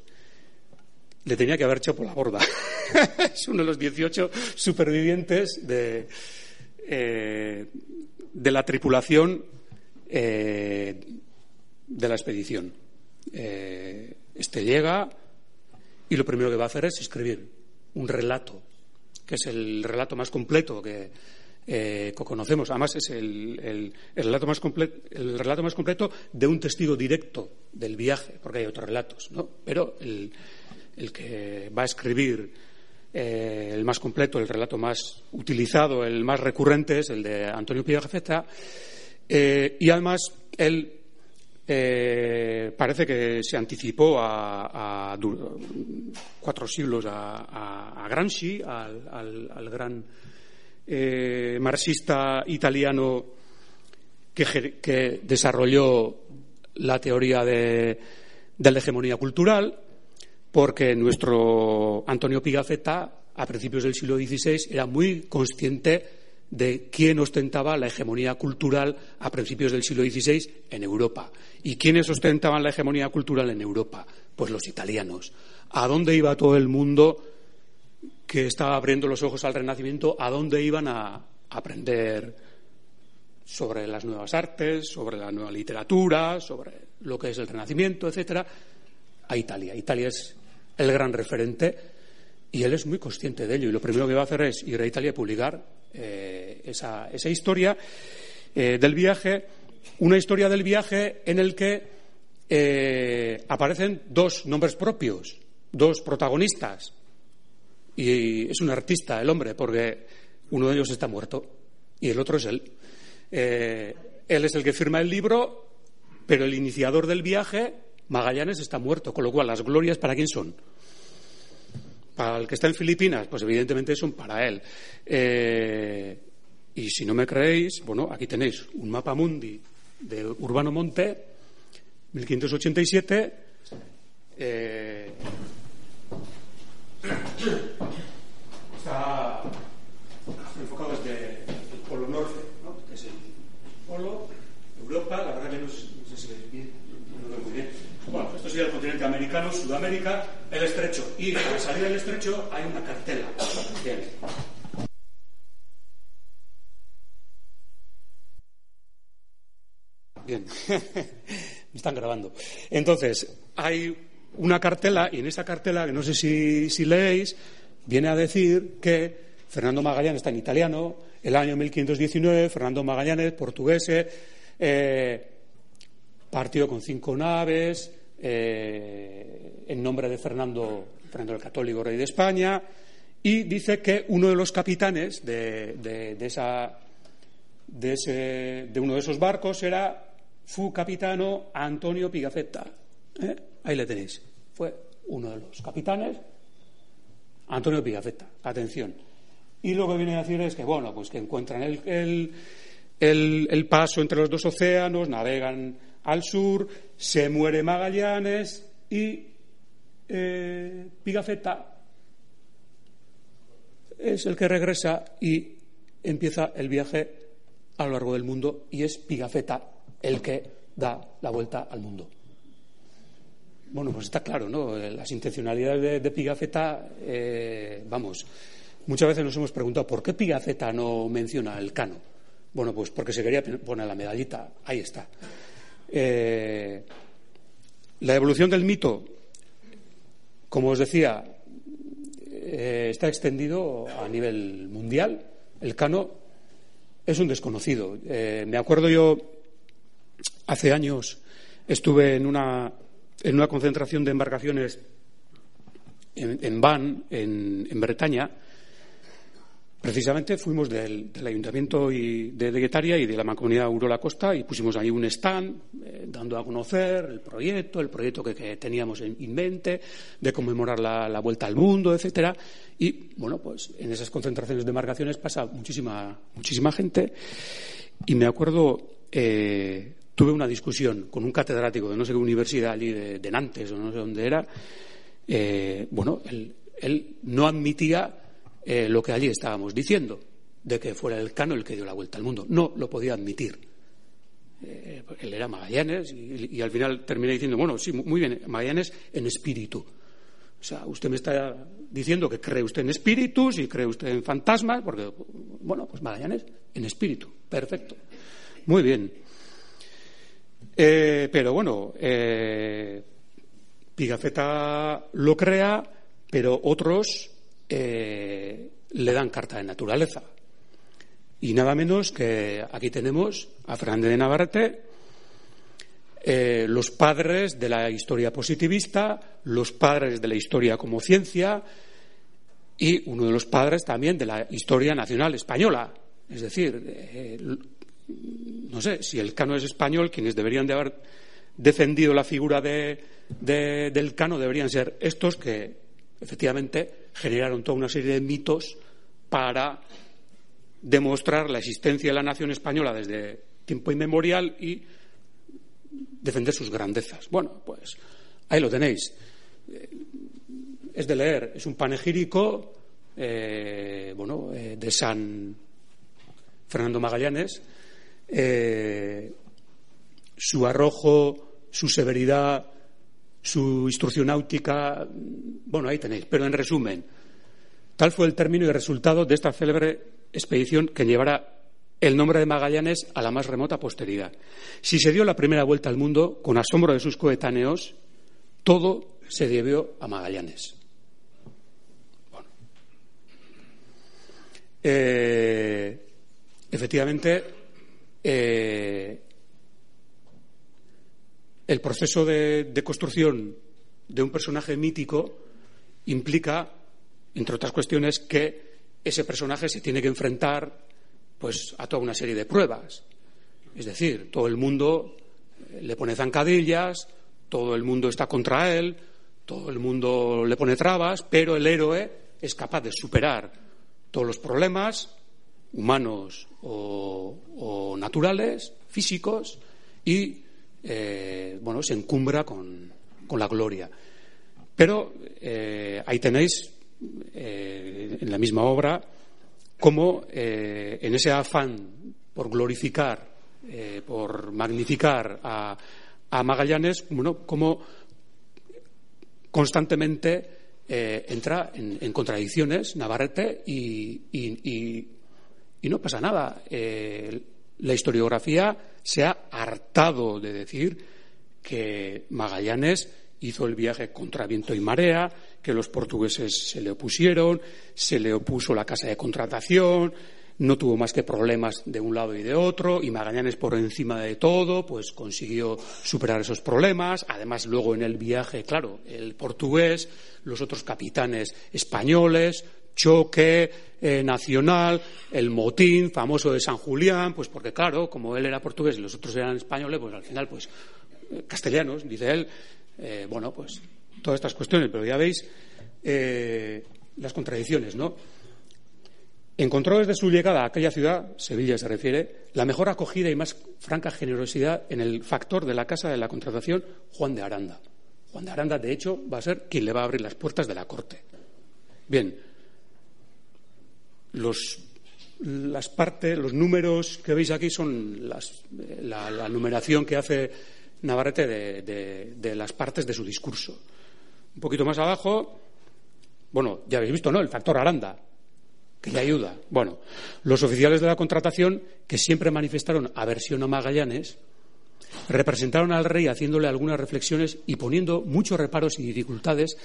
Speaker 6: le tenía que haber hecho por la borda. [laughs] es uno de los 18 supervivientes de, eh, de la tripulación eh, de la expedición. Eh, este llega y lo primero que va a hacer es escribir un relato, que es el relato más completo que, eh, conocemos. Además, es el, el- el relato más comple- el relato más completo de un testigo directo del viaje, porque hay otros relatos, ¿no? Pero el, el que va a escribir eh, el más completo, el relato más utilizado, el más recurrente es el de Antonio Pigafetta. Eh, y además, él eh, parece que se anticipó a, cuatro siglos a, Gramsci, al, gran marxista italiano que, desarrolló la teoría de la hegemonía cultural, porque nuestro Antonio Pigafetta, a principios del siglo XVI, era muy consciente de quién ostentaba la hegemonía cultural a principios del siglo XVI en Europa. ¿Y quiénes ostentaban la hegemonía cultural en Europa? Pues los italianos. ¿A dónde iba todo el mundo que estaba abriendo los ojos al Renacimiento? ¿A dónde iban a aprender sobre las nuevas artes, sobre la nueva literatura, sobre lo que es el Renacimiento, etcétera? A Italia. Italia es el gran referente Y él es muy consciente de ello. Y lo primero que va a hacer es ir a Italia a publicar eh, esa, esa historia eh, del viaje, una historia del viaje en el que eh, aparecen dos nombres propios, dos protagonistas. Y es un artista el hombre, porque uno de ellos está muerto y el otro es él. Él es el que firma el libro, pero el iniciador del viaje, Magallanes, está muerto, con lo cual las glorias para quién son. Para el que está en Filipinas, pues evidentemente son para él. Eh, y si no me creéis, bueno, aquí tenéis un mapa mundi de Urbano Monte, 1587. eh, está enfocado desde el polo norte, ¿no? que es el polo, Europa, la verdad que no sé si veis bien, no lo veo muy bien. Bueno, esto sería el continente americano, Sudamérica, el estrecho. Y al salir del estrecho hay una cartela. Bien. Bien, [laughs] me están grabando. Entonces, hay una cartela, y en esa cartela, que no sé si, leéis, viene a decir que Fernando Magallanes está en italiano, el año 1519, Fernando Magallanes, portugués, eh, partió con cinco naves, eh, en nombre de Fernando, Fernando el Católico, rey de España, y dice que uno de los capitanes de, de- esa, de, uno de esos barcos era fu capitano Antonio Pigafetta. ¿eh? Ahí le tenéis. Fue uno de los capitanes, Antonio Pigafetta. Atención. Y lo que viene a decir es que, bueno, pues que encuentran el- el- el paso entre los dos océanos, navegan al sur, se muere Magallanes y eh, Pigafetta es el que regresa y empieza el viaje a lo largo del mundo y es Pigafetta el que da la vuelta al mundo. Bueno, pues está claro, ¿no? Eh, Las intencionalidades de, Pigafetta, eh, vamos, muchas veces nos hemos preguntado por qué Pigafetta no menciona el cano. Bueno, pues porque se quería poner la medallita, ahí está. Eh, la evolución del mito, como os decía, eh, está extendido a nivel mundial. El cano es un desconocido. Eh, me acuerdo yo, hace años, estuve en una, en una concentración de embarcaciones en, en Van, en, en Bretaña. Precisamente fuimos del, del Ayuntamiento y de, de Guetaria y de la Mancomunidad Urola Costa y pusimos ahí un stand eh, dando a conocer el proyecto, el proyecto que, que teníamos en, en mente, de conmemorar la, la vuelta al mundo, etcétera. Y bueno, pues en esas concentraciones de embarcaciones pasa muchísima, muchísima gente. Y me acuerdo, eh, tuve una discusión con un catedrático de no sé qué universidad de, Nantes o no sé dónde era. Eh, bueno, él no admitía eh, lo que allí estábamos diciendo, de que fuera el cano el que dio la vuelta al mundo. No lo podía admitir. Eh, él era Magallanes y, al final terminé diciendo, bueno, sí, muy bien, Magallanes en espíritu. O sea, usted me está diciendo que cree usted en espíritus y cree usted en fantasmas, porque, bueno, pues Magallanes en espíritu. Perfecto. Muy bien. Eh, pero bueno, eh, Pigafetta lo crea, pero otros eh, le dan carta de naturaleza. Y nada menos que aquí tenemos a Fernández de Navarrete, eh, los padres de la historia positivista, los padres de la historia como ciencia y uno de los padres también de la historia nacional española. Es decir, eh, no sé, si el cano es español, quienes deberían de haber defendido la figura de, de- del cano deberían ser estos que efectivamente generaron toda una serie de mitos para demostrar la existencia de la nación española desde tiempo inmemorial y defender sus grandezas. Bueno, pues ahí lo tenéis. Eh, Es de leer, es un panegírico eh, bueno, eh, de San Fernando Magallanes. Su arrojo, su severidad, su instrucción náutica, bueno, ahí tenéis. Pero en resumen, tal fue el término y resultado de esta célebre expedición que llevará el nombre de Magallanes a la más remota posteridad. Si se dio la primera vuelta al mundo con asombro de sus coetáneos, todo se debió a Magallanes. Bueno, Eh, efectivamente, eh, el proceso de, construcción de un personaje mítico implica, entre otras cuestiones, que ese personaje se tiene que enfrentar pues, a toda una serie de pruebas. Es decir, todo el mundo eh, le pone zancadillas, todo el mundo está contra él, todo el mundo le pone trabas, pero el héroe es capaz de superar todos los problemas humanos o, o naturales, físicos, y eh, bueno, se encumbra con, con la gloria. Pero eh, ahí tenéis, eh, en la misma obra, cómo en ese afán por glorificar, por magnificar a, a Magallanes, bueno, cómo constantemente entra en, contradicciones Navarrete y- y no pasa nada. La historiografía se ha hartado de decir que Magallanes hizo el viaje contra viento y marea, que los portugueses se le opusieron, se le opuso la casa de contratación, no tuvo más que problemas de un lado y de otro, y Magallanes por encima de todo, pues consiguió superar esos problemas. Además, luego en el viaje, claro, el portugués, los otros capitanes españoles, choque eh, nacional, el motín famoso de San Julián, pues porque claro, como él era portugués y los otros eran españoles, pues al final, pues eh, castellanos, dice él, eh, bueno, pues todas estas cuestiones, pero ya veis las contradicciones, ¿no? Encontró desde su llegada a aquella ciudad, Sevilla se refiere, la mejor acogida y más franca generosidad en el factor de la Casa de la Contratación, Juan de Aranda. Juan de Aranda, de hecho, va a ser quien le va a abrir las puertas de la corte. Bien, los, las partes, los números que veis aquí son las- la, la numeración que hace Navarrete de, de- de las partes de su discurso. Un poquito más abajo, bueno, ya habéis visto, ¿no? El factor Aranda, que le ayuda. Bueno, los oficiales de la contratación, que siempre manifestaron aversión a Magallanes, representaron al rey haciéndole algunas reflexiones y poniendo muchos reparos y dificultades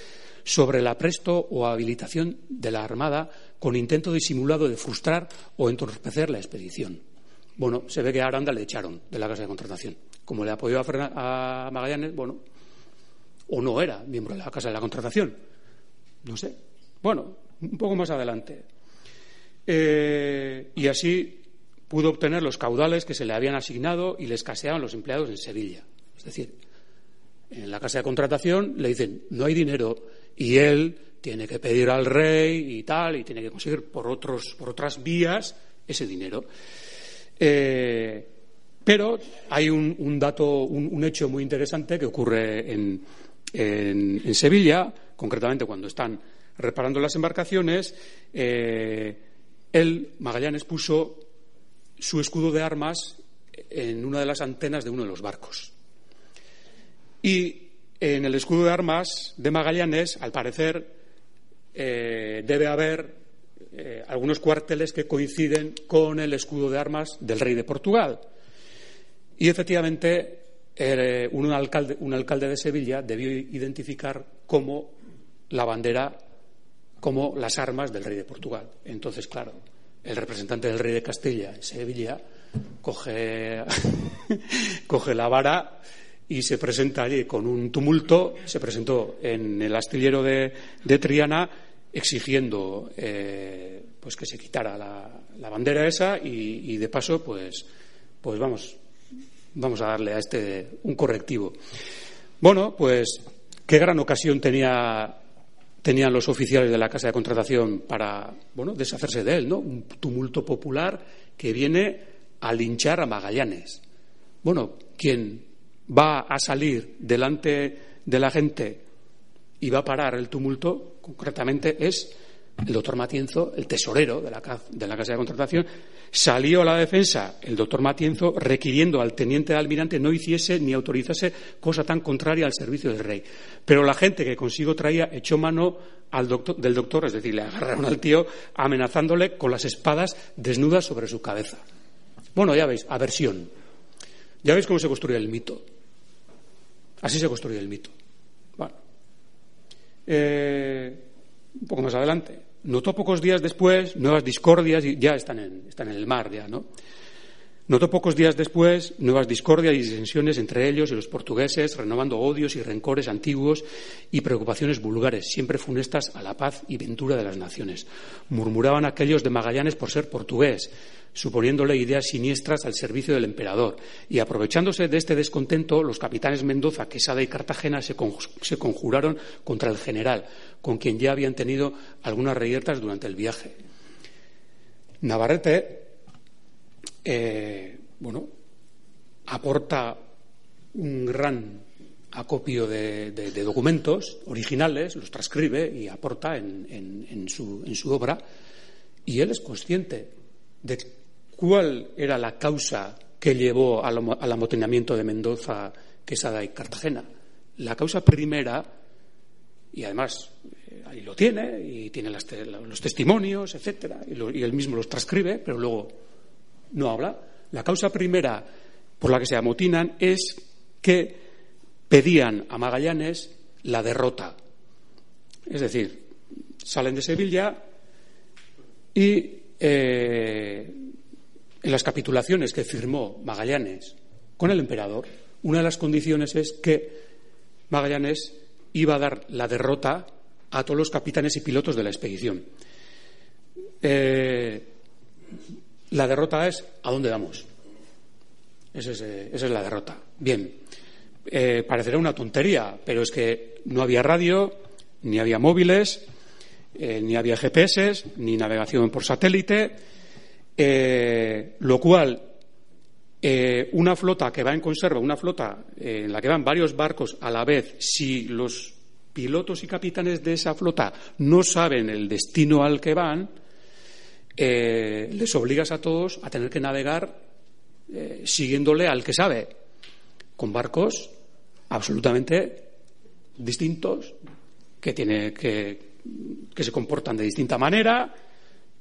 Speaker 6: sobre el apresto o habilitación de la Armada con intento disimulado de frustrar o entorpecer la expedición. Bueno, se ve que a Aranda le echaron de la casa de contratación. Como le apoyó a, a Magallanes, bueno, o no era miembro de la casa de la contratación. No sé. Bueno, un poco más adelante. Eh, y así pudo obtener los caudales que se le habían asignado y le escaseaban los empleados en Sevilla. Es decir, en la casa de contratación le dicen no hay dinero y él tiene que pedir al rey y tal y tiene que conseguir por otros por otras vías ese dinero. Eh, pero hay un, dato, un, hecho muy interesante que ocurre en, en- Sevilla, concretamente cuando están reparando las embarcaciones. eh, él, Magallanes, puso su escudo de armas en una de las antenas de uno de los barcos. Y en el escudo de armas de Magallanes, al parecer, eh, debe haber eh, algunos cuarteles que coinciden con el escudo de armas del rey de Portugal. Y efectivamente, eh, un, alcalde, un alcalde de Sevilla debió identificar como la bandera, como las armas del rey de Portugal. Entonces, claro, el representante del rey de Castilla en Sevilla coge, [laughs] coge la vara y se presenta allí con un tumulto. Se presentó en el astillero de, de Triana exigiendo eh, pues que se quitara la, la bandera esa y, y de paso, pues, pues vamos, vamos a darle a este un correctivo. Bueno, pues qué gran ocasión tenía tenían los oficiales de la casa de contratación para bueno deshacerse de él, ¿no? Un tumulto popular que viene a linchar a Magallanes. Bueno, quien va a salir delante de la gente y va a parar el tumulto, concretamente, es el doctor Matienzo, el tesorero de la, de la Casa de Contratación. Salió a la defensa el doctor Matienzo requiriendo al teniente de almirante no hiciese ni autorizase cosa tan contraria al servicio del rey. Pero la gente que consigo traía echó mano al doctor, del doctor, es decir, le agarraron al tío amenazándole con las espadas desnudas sobre su cabeza. Bueno, ya veis, aversión. Ya veis cómo se construye el mito. Así se construye el mito. Bueno. Eh, un poco más adelante. Notó pocos días después nuevas discordias y ya están en, están en el mar, ya, ¿no? Notó pocos días después nuevas discordias y disensiones entre ellos y los portugueses, renovando odios y rencores antiguos y preocupaciones vulgares, siempre funestas a la paz y ventura de las naciones. Murmuraban aquellos de Magallanes por ser portugués, suponiéndole ideas siniestras al servicio del emperador. Y aprovechándose de este descontento, los capitanes Mendoza, Quesada y Cartagena se, conj- se conjuraron contra el general, con quien ya habían tenido algunas reyertas durante el viaje. Navarrete eh, bueno, aporta un gran acopio de, de- documentos originales, los transcribe y aporta en, en- en su, en su obra, y él es consciente de cuál era la causa que llevó al, amo- al amotinamiento de Mendoza, Quesada y Cartagena. La causa primera, y además eh, ahí lo tiene, y tiene los testimonios, etcétera, y, lo- él mismo los transcribe, pero luego no habla. La causa primera por la que se amotinan es que pedían a Magallanes la derrota. Es decir, salen de Sevilla y eh, en las capitulaciones que firmó Magallanes con el emperador, una de las condiciones es que Magallanes iba a dar la derrota a todos los capitanes y pilotos de la expedición. Eh, la derrota es ¿a dónde vamos? Esa es, eh, esa es la derrota. Bien, eh, parecerá una tontería, pero es que no había radio, ni había móviles, ni había GPS, ni navegación por satélite, eh, lo cual eh, una flota que va en conserva, una flota eh, en la que van varios barcos a la vez, si los pilotos y capitanes de esa flota no saben el destino al que van, les obligas a todos a tener que navegar siguiéndole al que sabe, con barcos absolutamente distintos, que, tiene, que, que se comportan de distinta manera,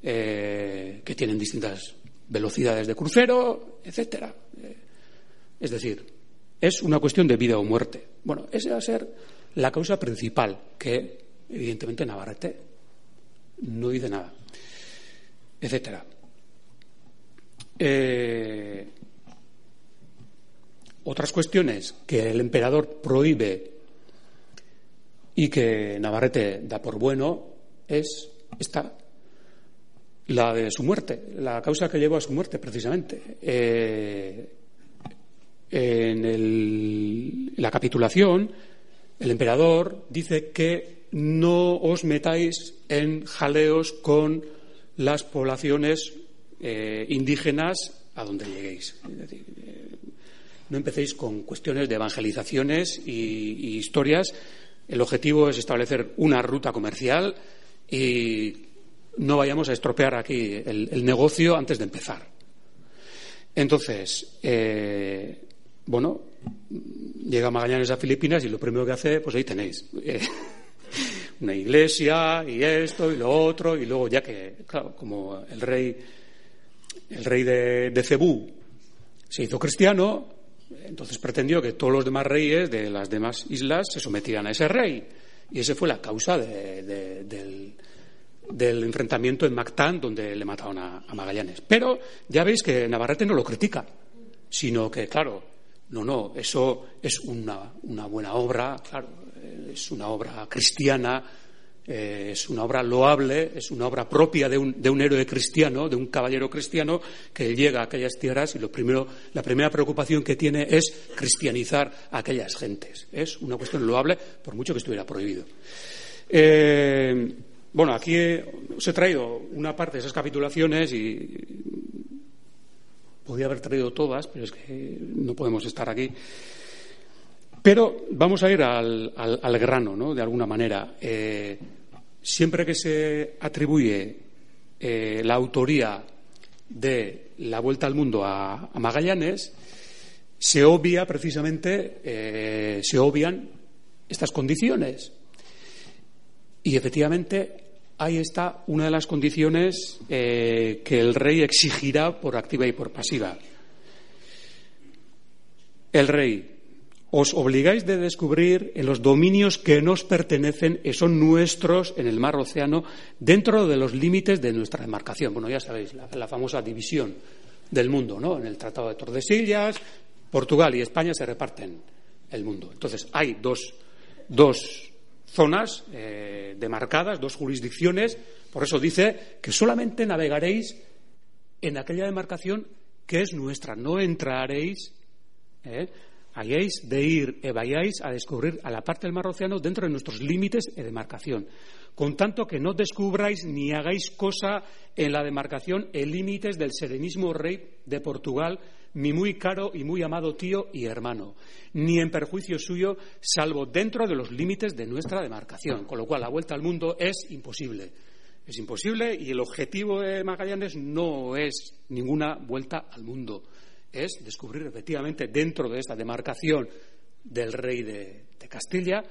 Speaker 6: eh, que tienen distintas velocidades de crucero, etcétera. Eh, es decir, es una cuestión de vida o muerte. Bueno, esa va a ser la causa principal, que evidentemente Navarrete no dice nada, etcétera. Eh, otras cuestiones que el emperador prohíbe y que Navarrete da por bueno es esta, la de su muerte, la causa que llevó a su muerte precisamente. Eh, en el- la capitulación, el emperador dice que no os metáis en jaleos con las poblaciones eh, indígenas a donde lleguéis. Es decir, eh, no empecéis con cuestiones de evangelizaciones y, y historias. El objetivo es establecer una ruta comercial y no vayamos a estropear aquí el, negocio antes de empezar. Entonces, eh, bueno, llega Magallanes a Filipinas y lo primero que hace, pues ahí tenéis. eh, [laughs] una iglesia y esto y lo otro y luego ya que, claro, como el rey, el rey de, de Cebú se hizo cristiano, entonces pretendió que todos los demás reyes de las demás islas se sometieran a ese rey. Y esa fue la causa de- del, del enfrentamiento en Mactán, donde le mataron a, Magallanes. Pero ya veis que Navarrete no lo critica, sino que, claro, no, no, eso es una, buena obra, claro, es una obra cristiana, eh, es una obra loable, es una obra propia de un, de un héroe cristiano, de un caballero cristiano que llega a aquellas tierras y lo primero, la primera preocupación que tiene es cristianizar a aquellas gentes. Es una cuestión loable, por mucho que estuviera prohibido. Eh, bueno, aquí he- os he traído una parte de esas capitulaciones y podía haber traído todas, pero es que no podemos estar aquí. Pero vamos a ir al, al- grano, ¿no? De alguna manera. Eh, siempre que se atribuye eh, la autoría de la vuelta al mundo a, a Magallanes, se obvia precisamente, eh, se obvian estas condiciones. Y efectivamente ahí está una de las condiciones eh, que el rey exigirá por activa y por pasiva. El rey os obligáis de descubrir en los dominios que nos pertenecen y son nuestros en el mar océano dentro de los límites de nuestra demarcación. Bueno, ya sabéis, la, la famosa división del mundo, ¿no? En el Tratado de Tordesillas, Portugal y España se reparten el mundo. Entonces, hay dos, dos zonas eh, demarcadas, dos jurisdicciones. Por eso dice que solamente navegaréis en aquella demarcación que es nuestra. No entraréis, eh, hayáis de ir e vayáis a descubrir a la parte del mar océano dentro de nuestros límites de demarcación. Con tanto que no descubráis ni hagáis cosa en la demarcación en límites del serenísimo rey de Portugal, mi muy caro y muy amado tío y hermano, ni en perjuicio suyo, salvo dentro de los límites de nuestra demarcación. Con lo cual, la vuelta al mundo es imposible. Es imposible y el objetivo de Magallanes no es ninguna vuelta al mundo. Es descubrir efectivamente dentro de esta demarcación del rey de, Castilla,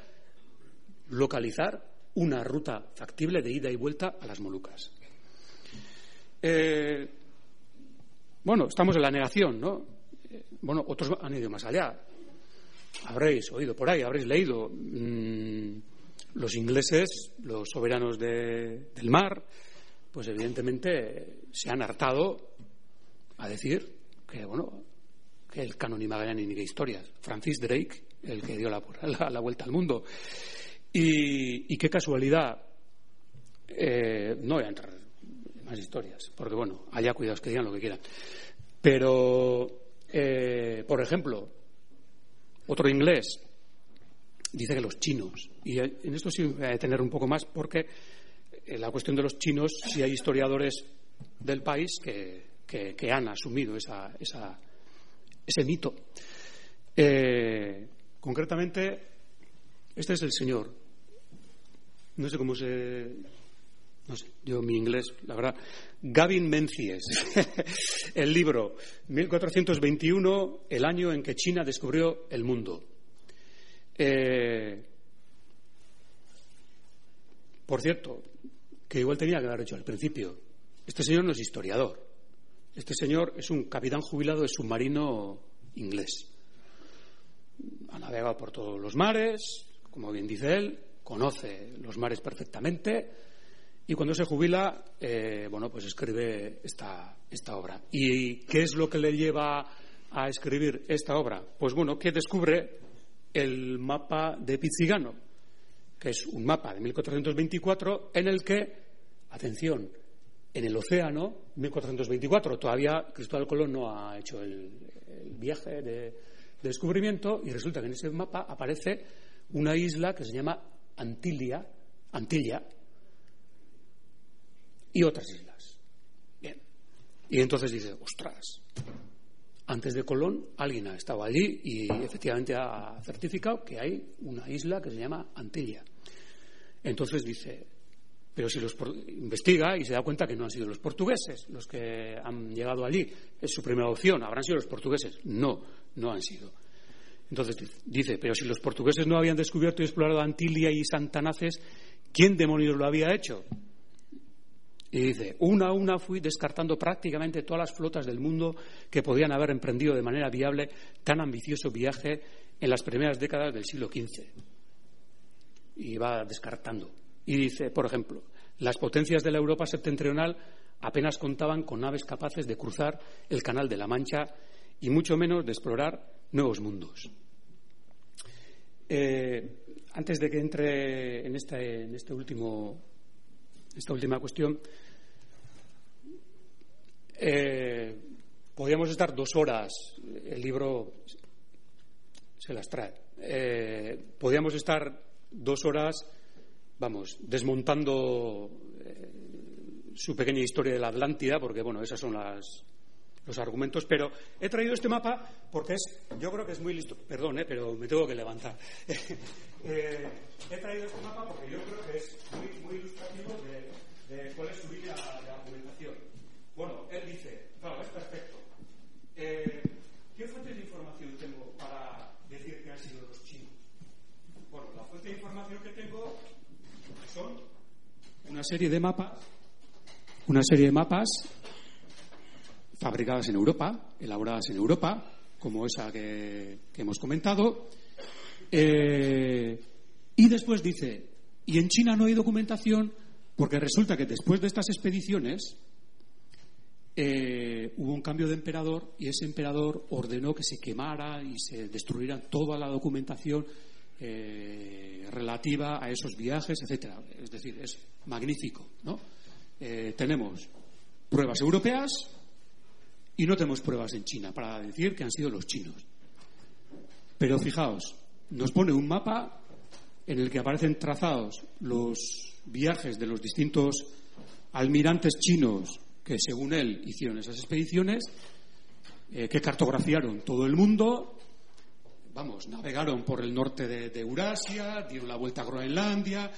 Speaker 6: localizar una ruta factible de ida y vuelta a las Molucas. Eh, bueno, estamos en la negación, ¿no? Eh, Bueno, otros han ido más allá. Habréis oído por ahí, habréis leído. mm, los ingleses, los soberanos de- del mar, pues evidentemente se han hartado a decir que, bueno, que el canon y ni qué historias. Francis Drake, el que dio la, [laughs] la- la vuelta al mundo. Y, y qué casualidad, eh, no voy a entrar en más historias, porque bueno, allá cuidados que digan lo que quieran. Pero, eh, por ejemplo, otro inglés dice que los chinos, y en esto sí voy a detener un poco más, porque en la cuestión de los chinos sí hay historiadores del país que, que- han asumido esa, esa- ese mito. Eh, concretamente, este es el señor. No sé cómo se. No sé, yo mi inglés, la verdad. Gavin Menzies. [laughs] el libro, 1421, el año en que China descubrió el mundo. Eh, por cierto, que igual tenía que haber hecho al principio. Este señor no es historiador. Este señor es un capitán jubilado de submarino inglés. Ha navegado por todos los mares, como bien dice él, conoce los mares perfectamente y cuando se jubila, eh, bueno, pues escribe esta, esta obra. ¿Y qué es lo que le lleva a escribir esta obra? Pues bueno, que descubre el mapa de Pizzigano, que es un mapa de 1424 en el que, atención, en el océano, 1424, todavía Cristóbal Colón no ha hecho el, viaje de, de descubrimiento y resulta que en ese mapa aparece una isla que se llama Antilia, Antilla y otras islas. Bien. Y entonces dice, ostras, antes de Colón alguien ha estado allí y efectivamente ha certificado que hay una isla que se llama Antilla. Entonces dice, pero si los investiga y se da cuenta que no han sido los portugueses los que han llegado allí, es su primera opción, habrán sido los portugueses. No, no han sido. Entonces dice, pero si los portugueses no habían descubierto y explorado Antilia y Santanaces, ¿quién demonios lo había hecho? Y dice, una a una fui descartando prácticamente todas las flotas del mundo que podían haber emprendido de manera viable tan ambicioso viaje en las primeras décadas del siglo XV. Y va descartando. Y dice, por ejemplo, las potencias de la Europa septentrional apenas contaban con naves capaces de cruzar el Canal de la Mancha y mucho menos de explorar nuevos mundos. Eh, antes de que entre en este, en este último, esta última cuestión, eh, podríamos estar dos horas, el libro se las trae, eh, podríamos estar dos horas, vamos, desmontando eh, su pequeña historia de la Atlántida, porque, bueno, esas son las, los argumentos, pero he traído este mapa porque es, yo creo que es muy listo, perdón, eh, pero me tengo que levantar. [laughs] He traído este mapa porque yo creo que es muy, muy ilustrativo de, de cuál es su línea de argumentación. Bueno, él dice, claro, es perfecto. Eh, ¿Qué fuentes de información tengo para decir que han sido los chinos? Bueno, la fuente de información que tengo son una serie de mapas, una serie de mapas fabricadas en Europa, elaboradas en Europa, como esa que, hemos comentado. Eh, y después dice, y en China no hay documentación porque resulta que después de estas expediciones eh, hubo un cambio de emperador y ese emperador ordenó que se quemara y se destruyera toda la documentación eh, relativa a esos viajes, etcétera. Es decir, es magnífico, ¿no? Eh, tenemos pruebas europeas y no tenemos pruebas en China para decir que han sido los chinos. Pero fijaos, nos pone un mapa en el que aparecen trazados los viajes de los distintos almirantes chinos que, según él, hicieron esas expediciones, eh, que cartografiaron todo el mundo, vamos, navegaron por el norte de, Eurasia, dieron la vuelta a Groenlandia,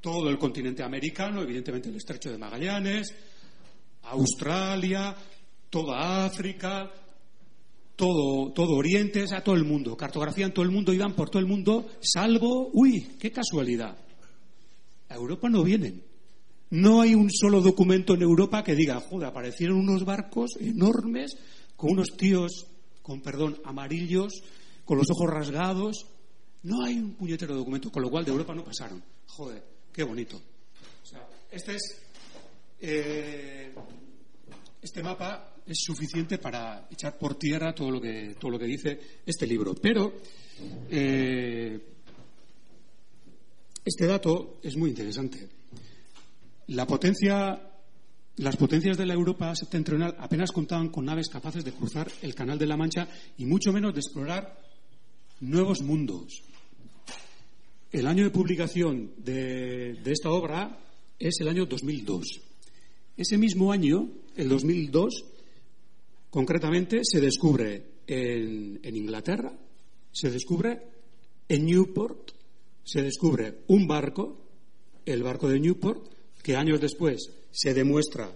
Speaker 6: todo el continente americano, evidentemente el estrecho de Magallanes, Australia, toda África, todo, todo Oriente, sea, todo el mundo. Cartografían todo el mundo, iban por todo el mundo, salvo, uy, qué casualidad. A Europa no vienen. No hay un solo documento en Europa que diga, joder, aparecieron unos barcos enormes con unos tíos, con perdón, amarillos, con los ojos rasgados. No hay un puñetero documento, con lo cual de Europa no pasaron. Joder, qué bonito. O sea, este es. eh, este mapa es suficiente para echar por tierra todo lo que, todo lo que dice este libro. Pero eh, este dato es muy interesante. La potencia, las potencias de la Europa septentrional apenas contaban con naves capaces de cruzar el Canal de la Mancha y mucho menos de explorar nuevos mundos. El año de publicación de, esta obra es el año 2002. Ese mismo año, el 2002, concretamente, se descubre en, en Inglaterra, se descubre en Newport, se descubre un barco, el barco de Newport, que años después se demuestra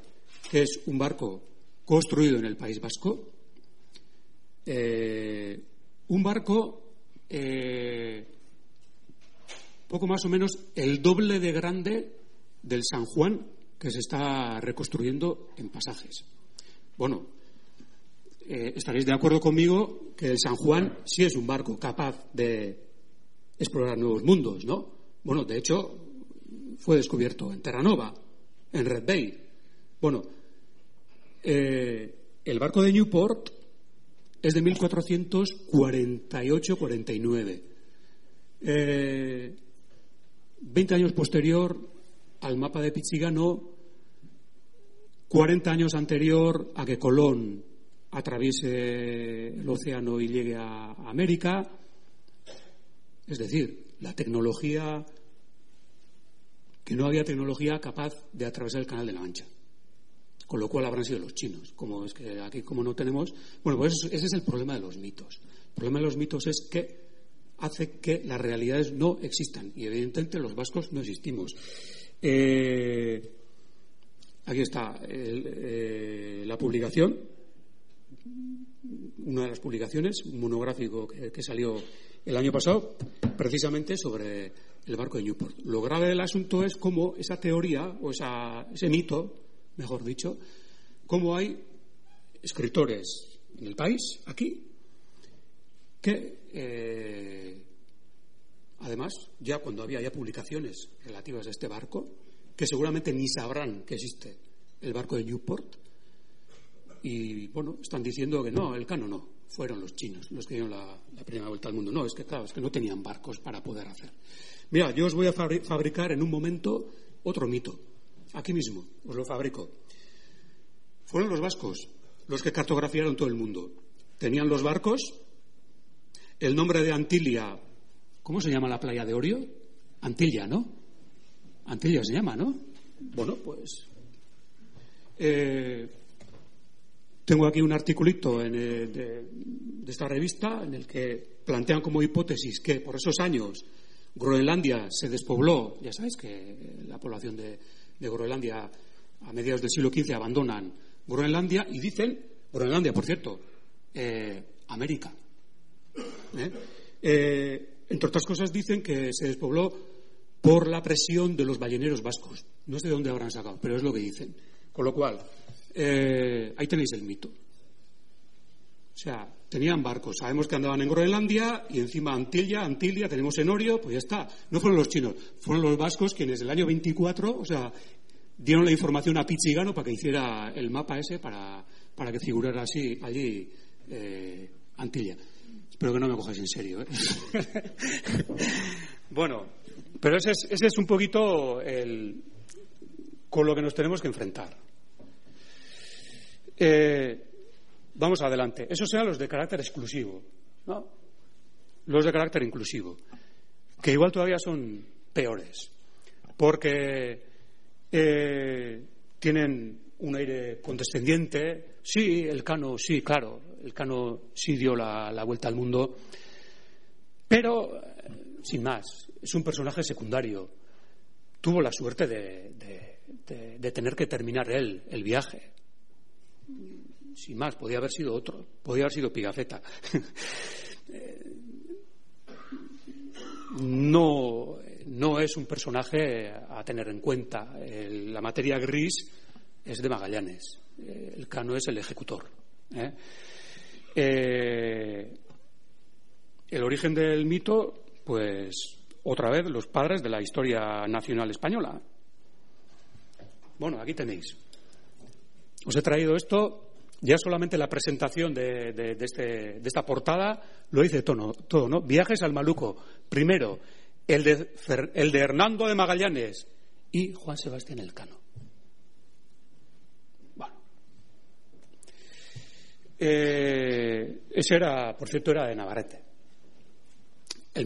Speaker 6: que es un barco construido en el País Vasco, eh, un barco eh, poco más o menos el doble de grande del San Juan que se está reconstruyendo en pasajes. Bueno, eh, estaréis de acuerdo conmigo que el San Juan sí es un barco capaz de explorar nuevos mundos, ¿no? Bueno, de hecho, fue descubierto en Terranova, en Red Bay. Bueno, eh, el barco de Newport es de 1448-49. Eh, 20 años posterior al mapa de Pichigano, 40 años anterior a que Colón atraviese el océano y llegue a América. Es decir, la tecnología, que no había tecnología capaz de atravesar el Canal de la Mancha. Con lo cual habrán sido los chinos. Como es que aquí, como no tenemos. Bueno, pues ese es el problema de los mitos. El problema de los mitos es que hace que las realidades no existan. Y evidentemente los vascos no existimos. Eh, aquí está eh, la publicación, una de las publicaciones, un monográfico que, que, salió el año pasado, precisamente sobre el barco de Newport. Lo grave del asunto es cómo esa teoría, o esa, ese mito, mejor dicho, cómo hay escritores en el país, aquí, que eh, Además, ya cuando había ya publicaciones relativas a este barco, que seguramente ni sabrán que existe el barco de Newport, y bueno, están diciendo que no, el cano no, fueron los chinos los que dieron la, primera vuelta al mundo. No, es que no tenían barcos para poder hacer. Mira, yo os voy a fabricar en un momento otro mito. Aquí mismo, os lo fabrico. Fueron los vascos los que cartografiaron todo el mundo. Tenían los barcos, el nombre de Antilia ¿Cómo se llama la playa de Orio? Antilla, ¿no? Antilla se llama, ¿no? Bueno, pues. Eh, tengo aquí un articulito en, de, de, esta revista en el que plantean como hipótesis que por esos años Groenlandia se despobló. Ya sabéis que la población de, de Groenlandia a mediados del siglo XV abandonan Groenlandia y dicen, Groenlandia, por cierto, eh, América. ¿Eh? entre otras cosas, dicen que se despobló por la presión de los balleneros vascos. No sé de dónde habrán sacado, pero es lo que dicen. Con lo cual, eh, ahí tenéis el mito. O sea, tenían barcos. Sabemos que andaban en Groenlandia y encima Antilla, Antilia, tenemos Enorio, pues ya está. No fueron los chinos, fueron los vascos quienes el año 24, o sea, dieron la información a Pichigano para que hiciera el mapa ese para, para que figurara así allí eh, Antilla. Espero que no me cojáis en serio. ¿eh? [laughs] bueno, pero ese es, ese es un poquito el, con lo que nos tenemos que enfrentar. Eh, vamos adelante. Esos eran los de carácter exclusivo. ¿no? Los de carácter inclusivo. Que igual todavía son peores. Porque eh, tienen un aire condescendiente. Sí, el Cano, sí, claro. El Cano sí dio la, vuelta al mundo. Pero, eh, sin más, es un personaje secundario. Tuvo la suerte de tener que terminar él el viaje. Sin más, podía haber sido otro. Podía haber sido Pigafetta. [laughs] No, no es un personaje a tener en cuenta. La materia gris es de Magallanes. Eh, El Cano es el ejecutor. ¿eh? Eh, el origen del mito, pues otra vez los padres de la historia nacional española. Bueno, aquí tenéis. Os he traído esto, ya solamente la presentación de, de- este- de esta portada lo dice todo, todo, ¿no? Viajes al Maluco. Primero, el de, Fer- el de Hernando de Magallanes y Juan Sebastián Elcano. Bueno. Eh, ese era, por cierto, era de Navarrete.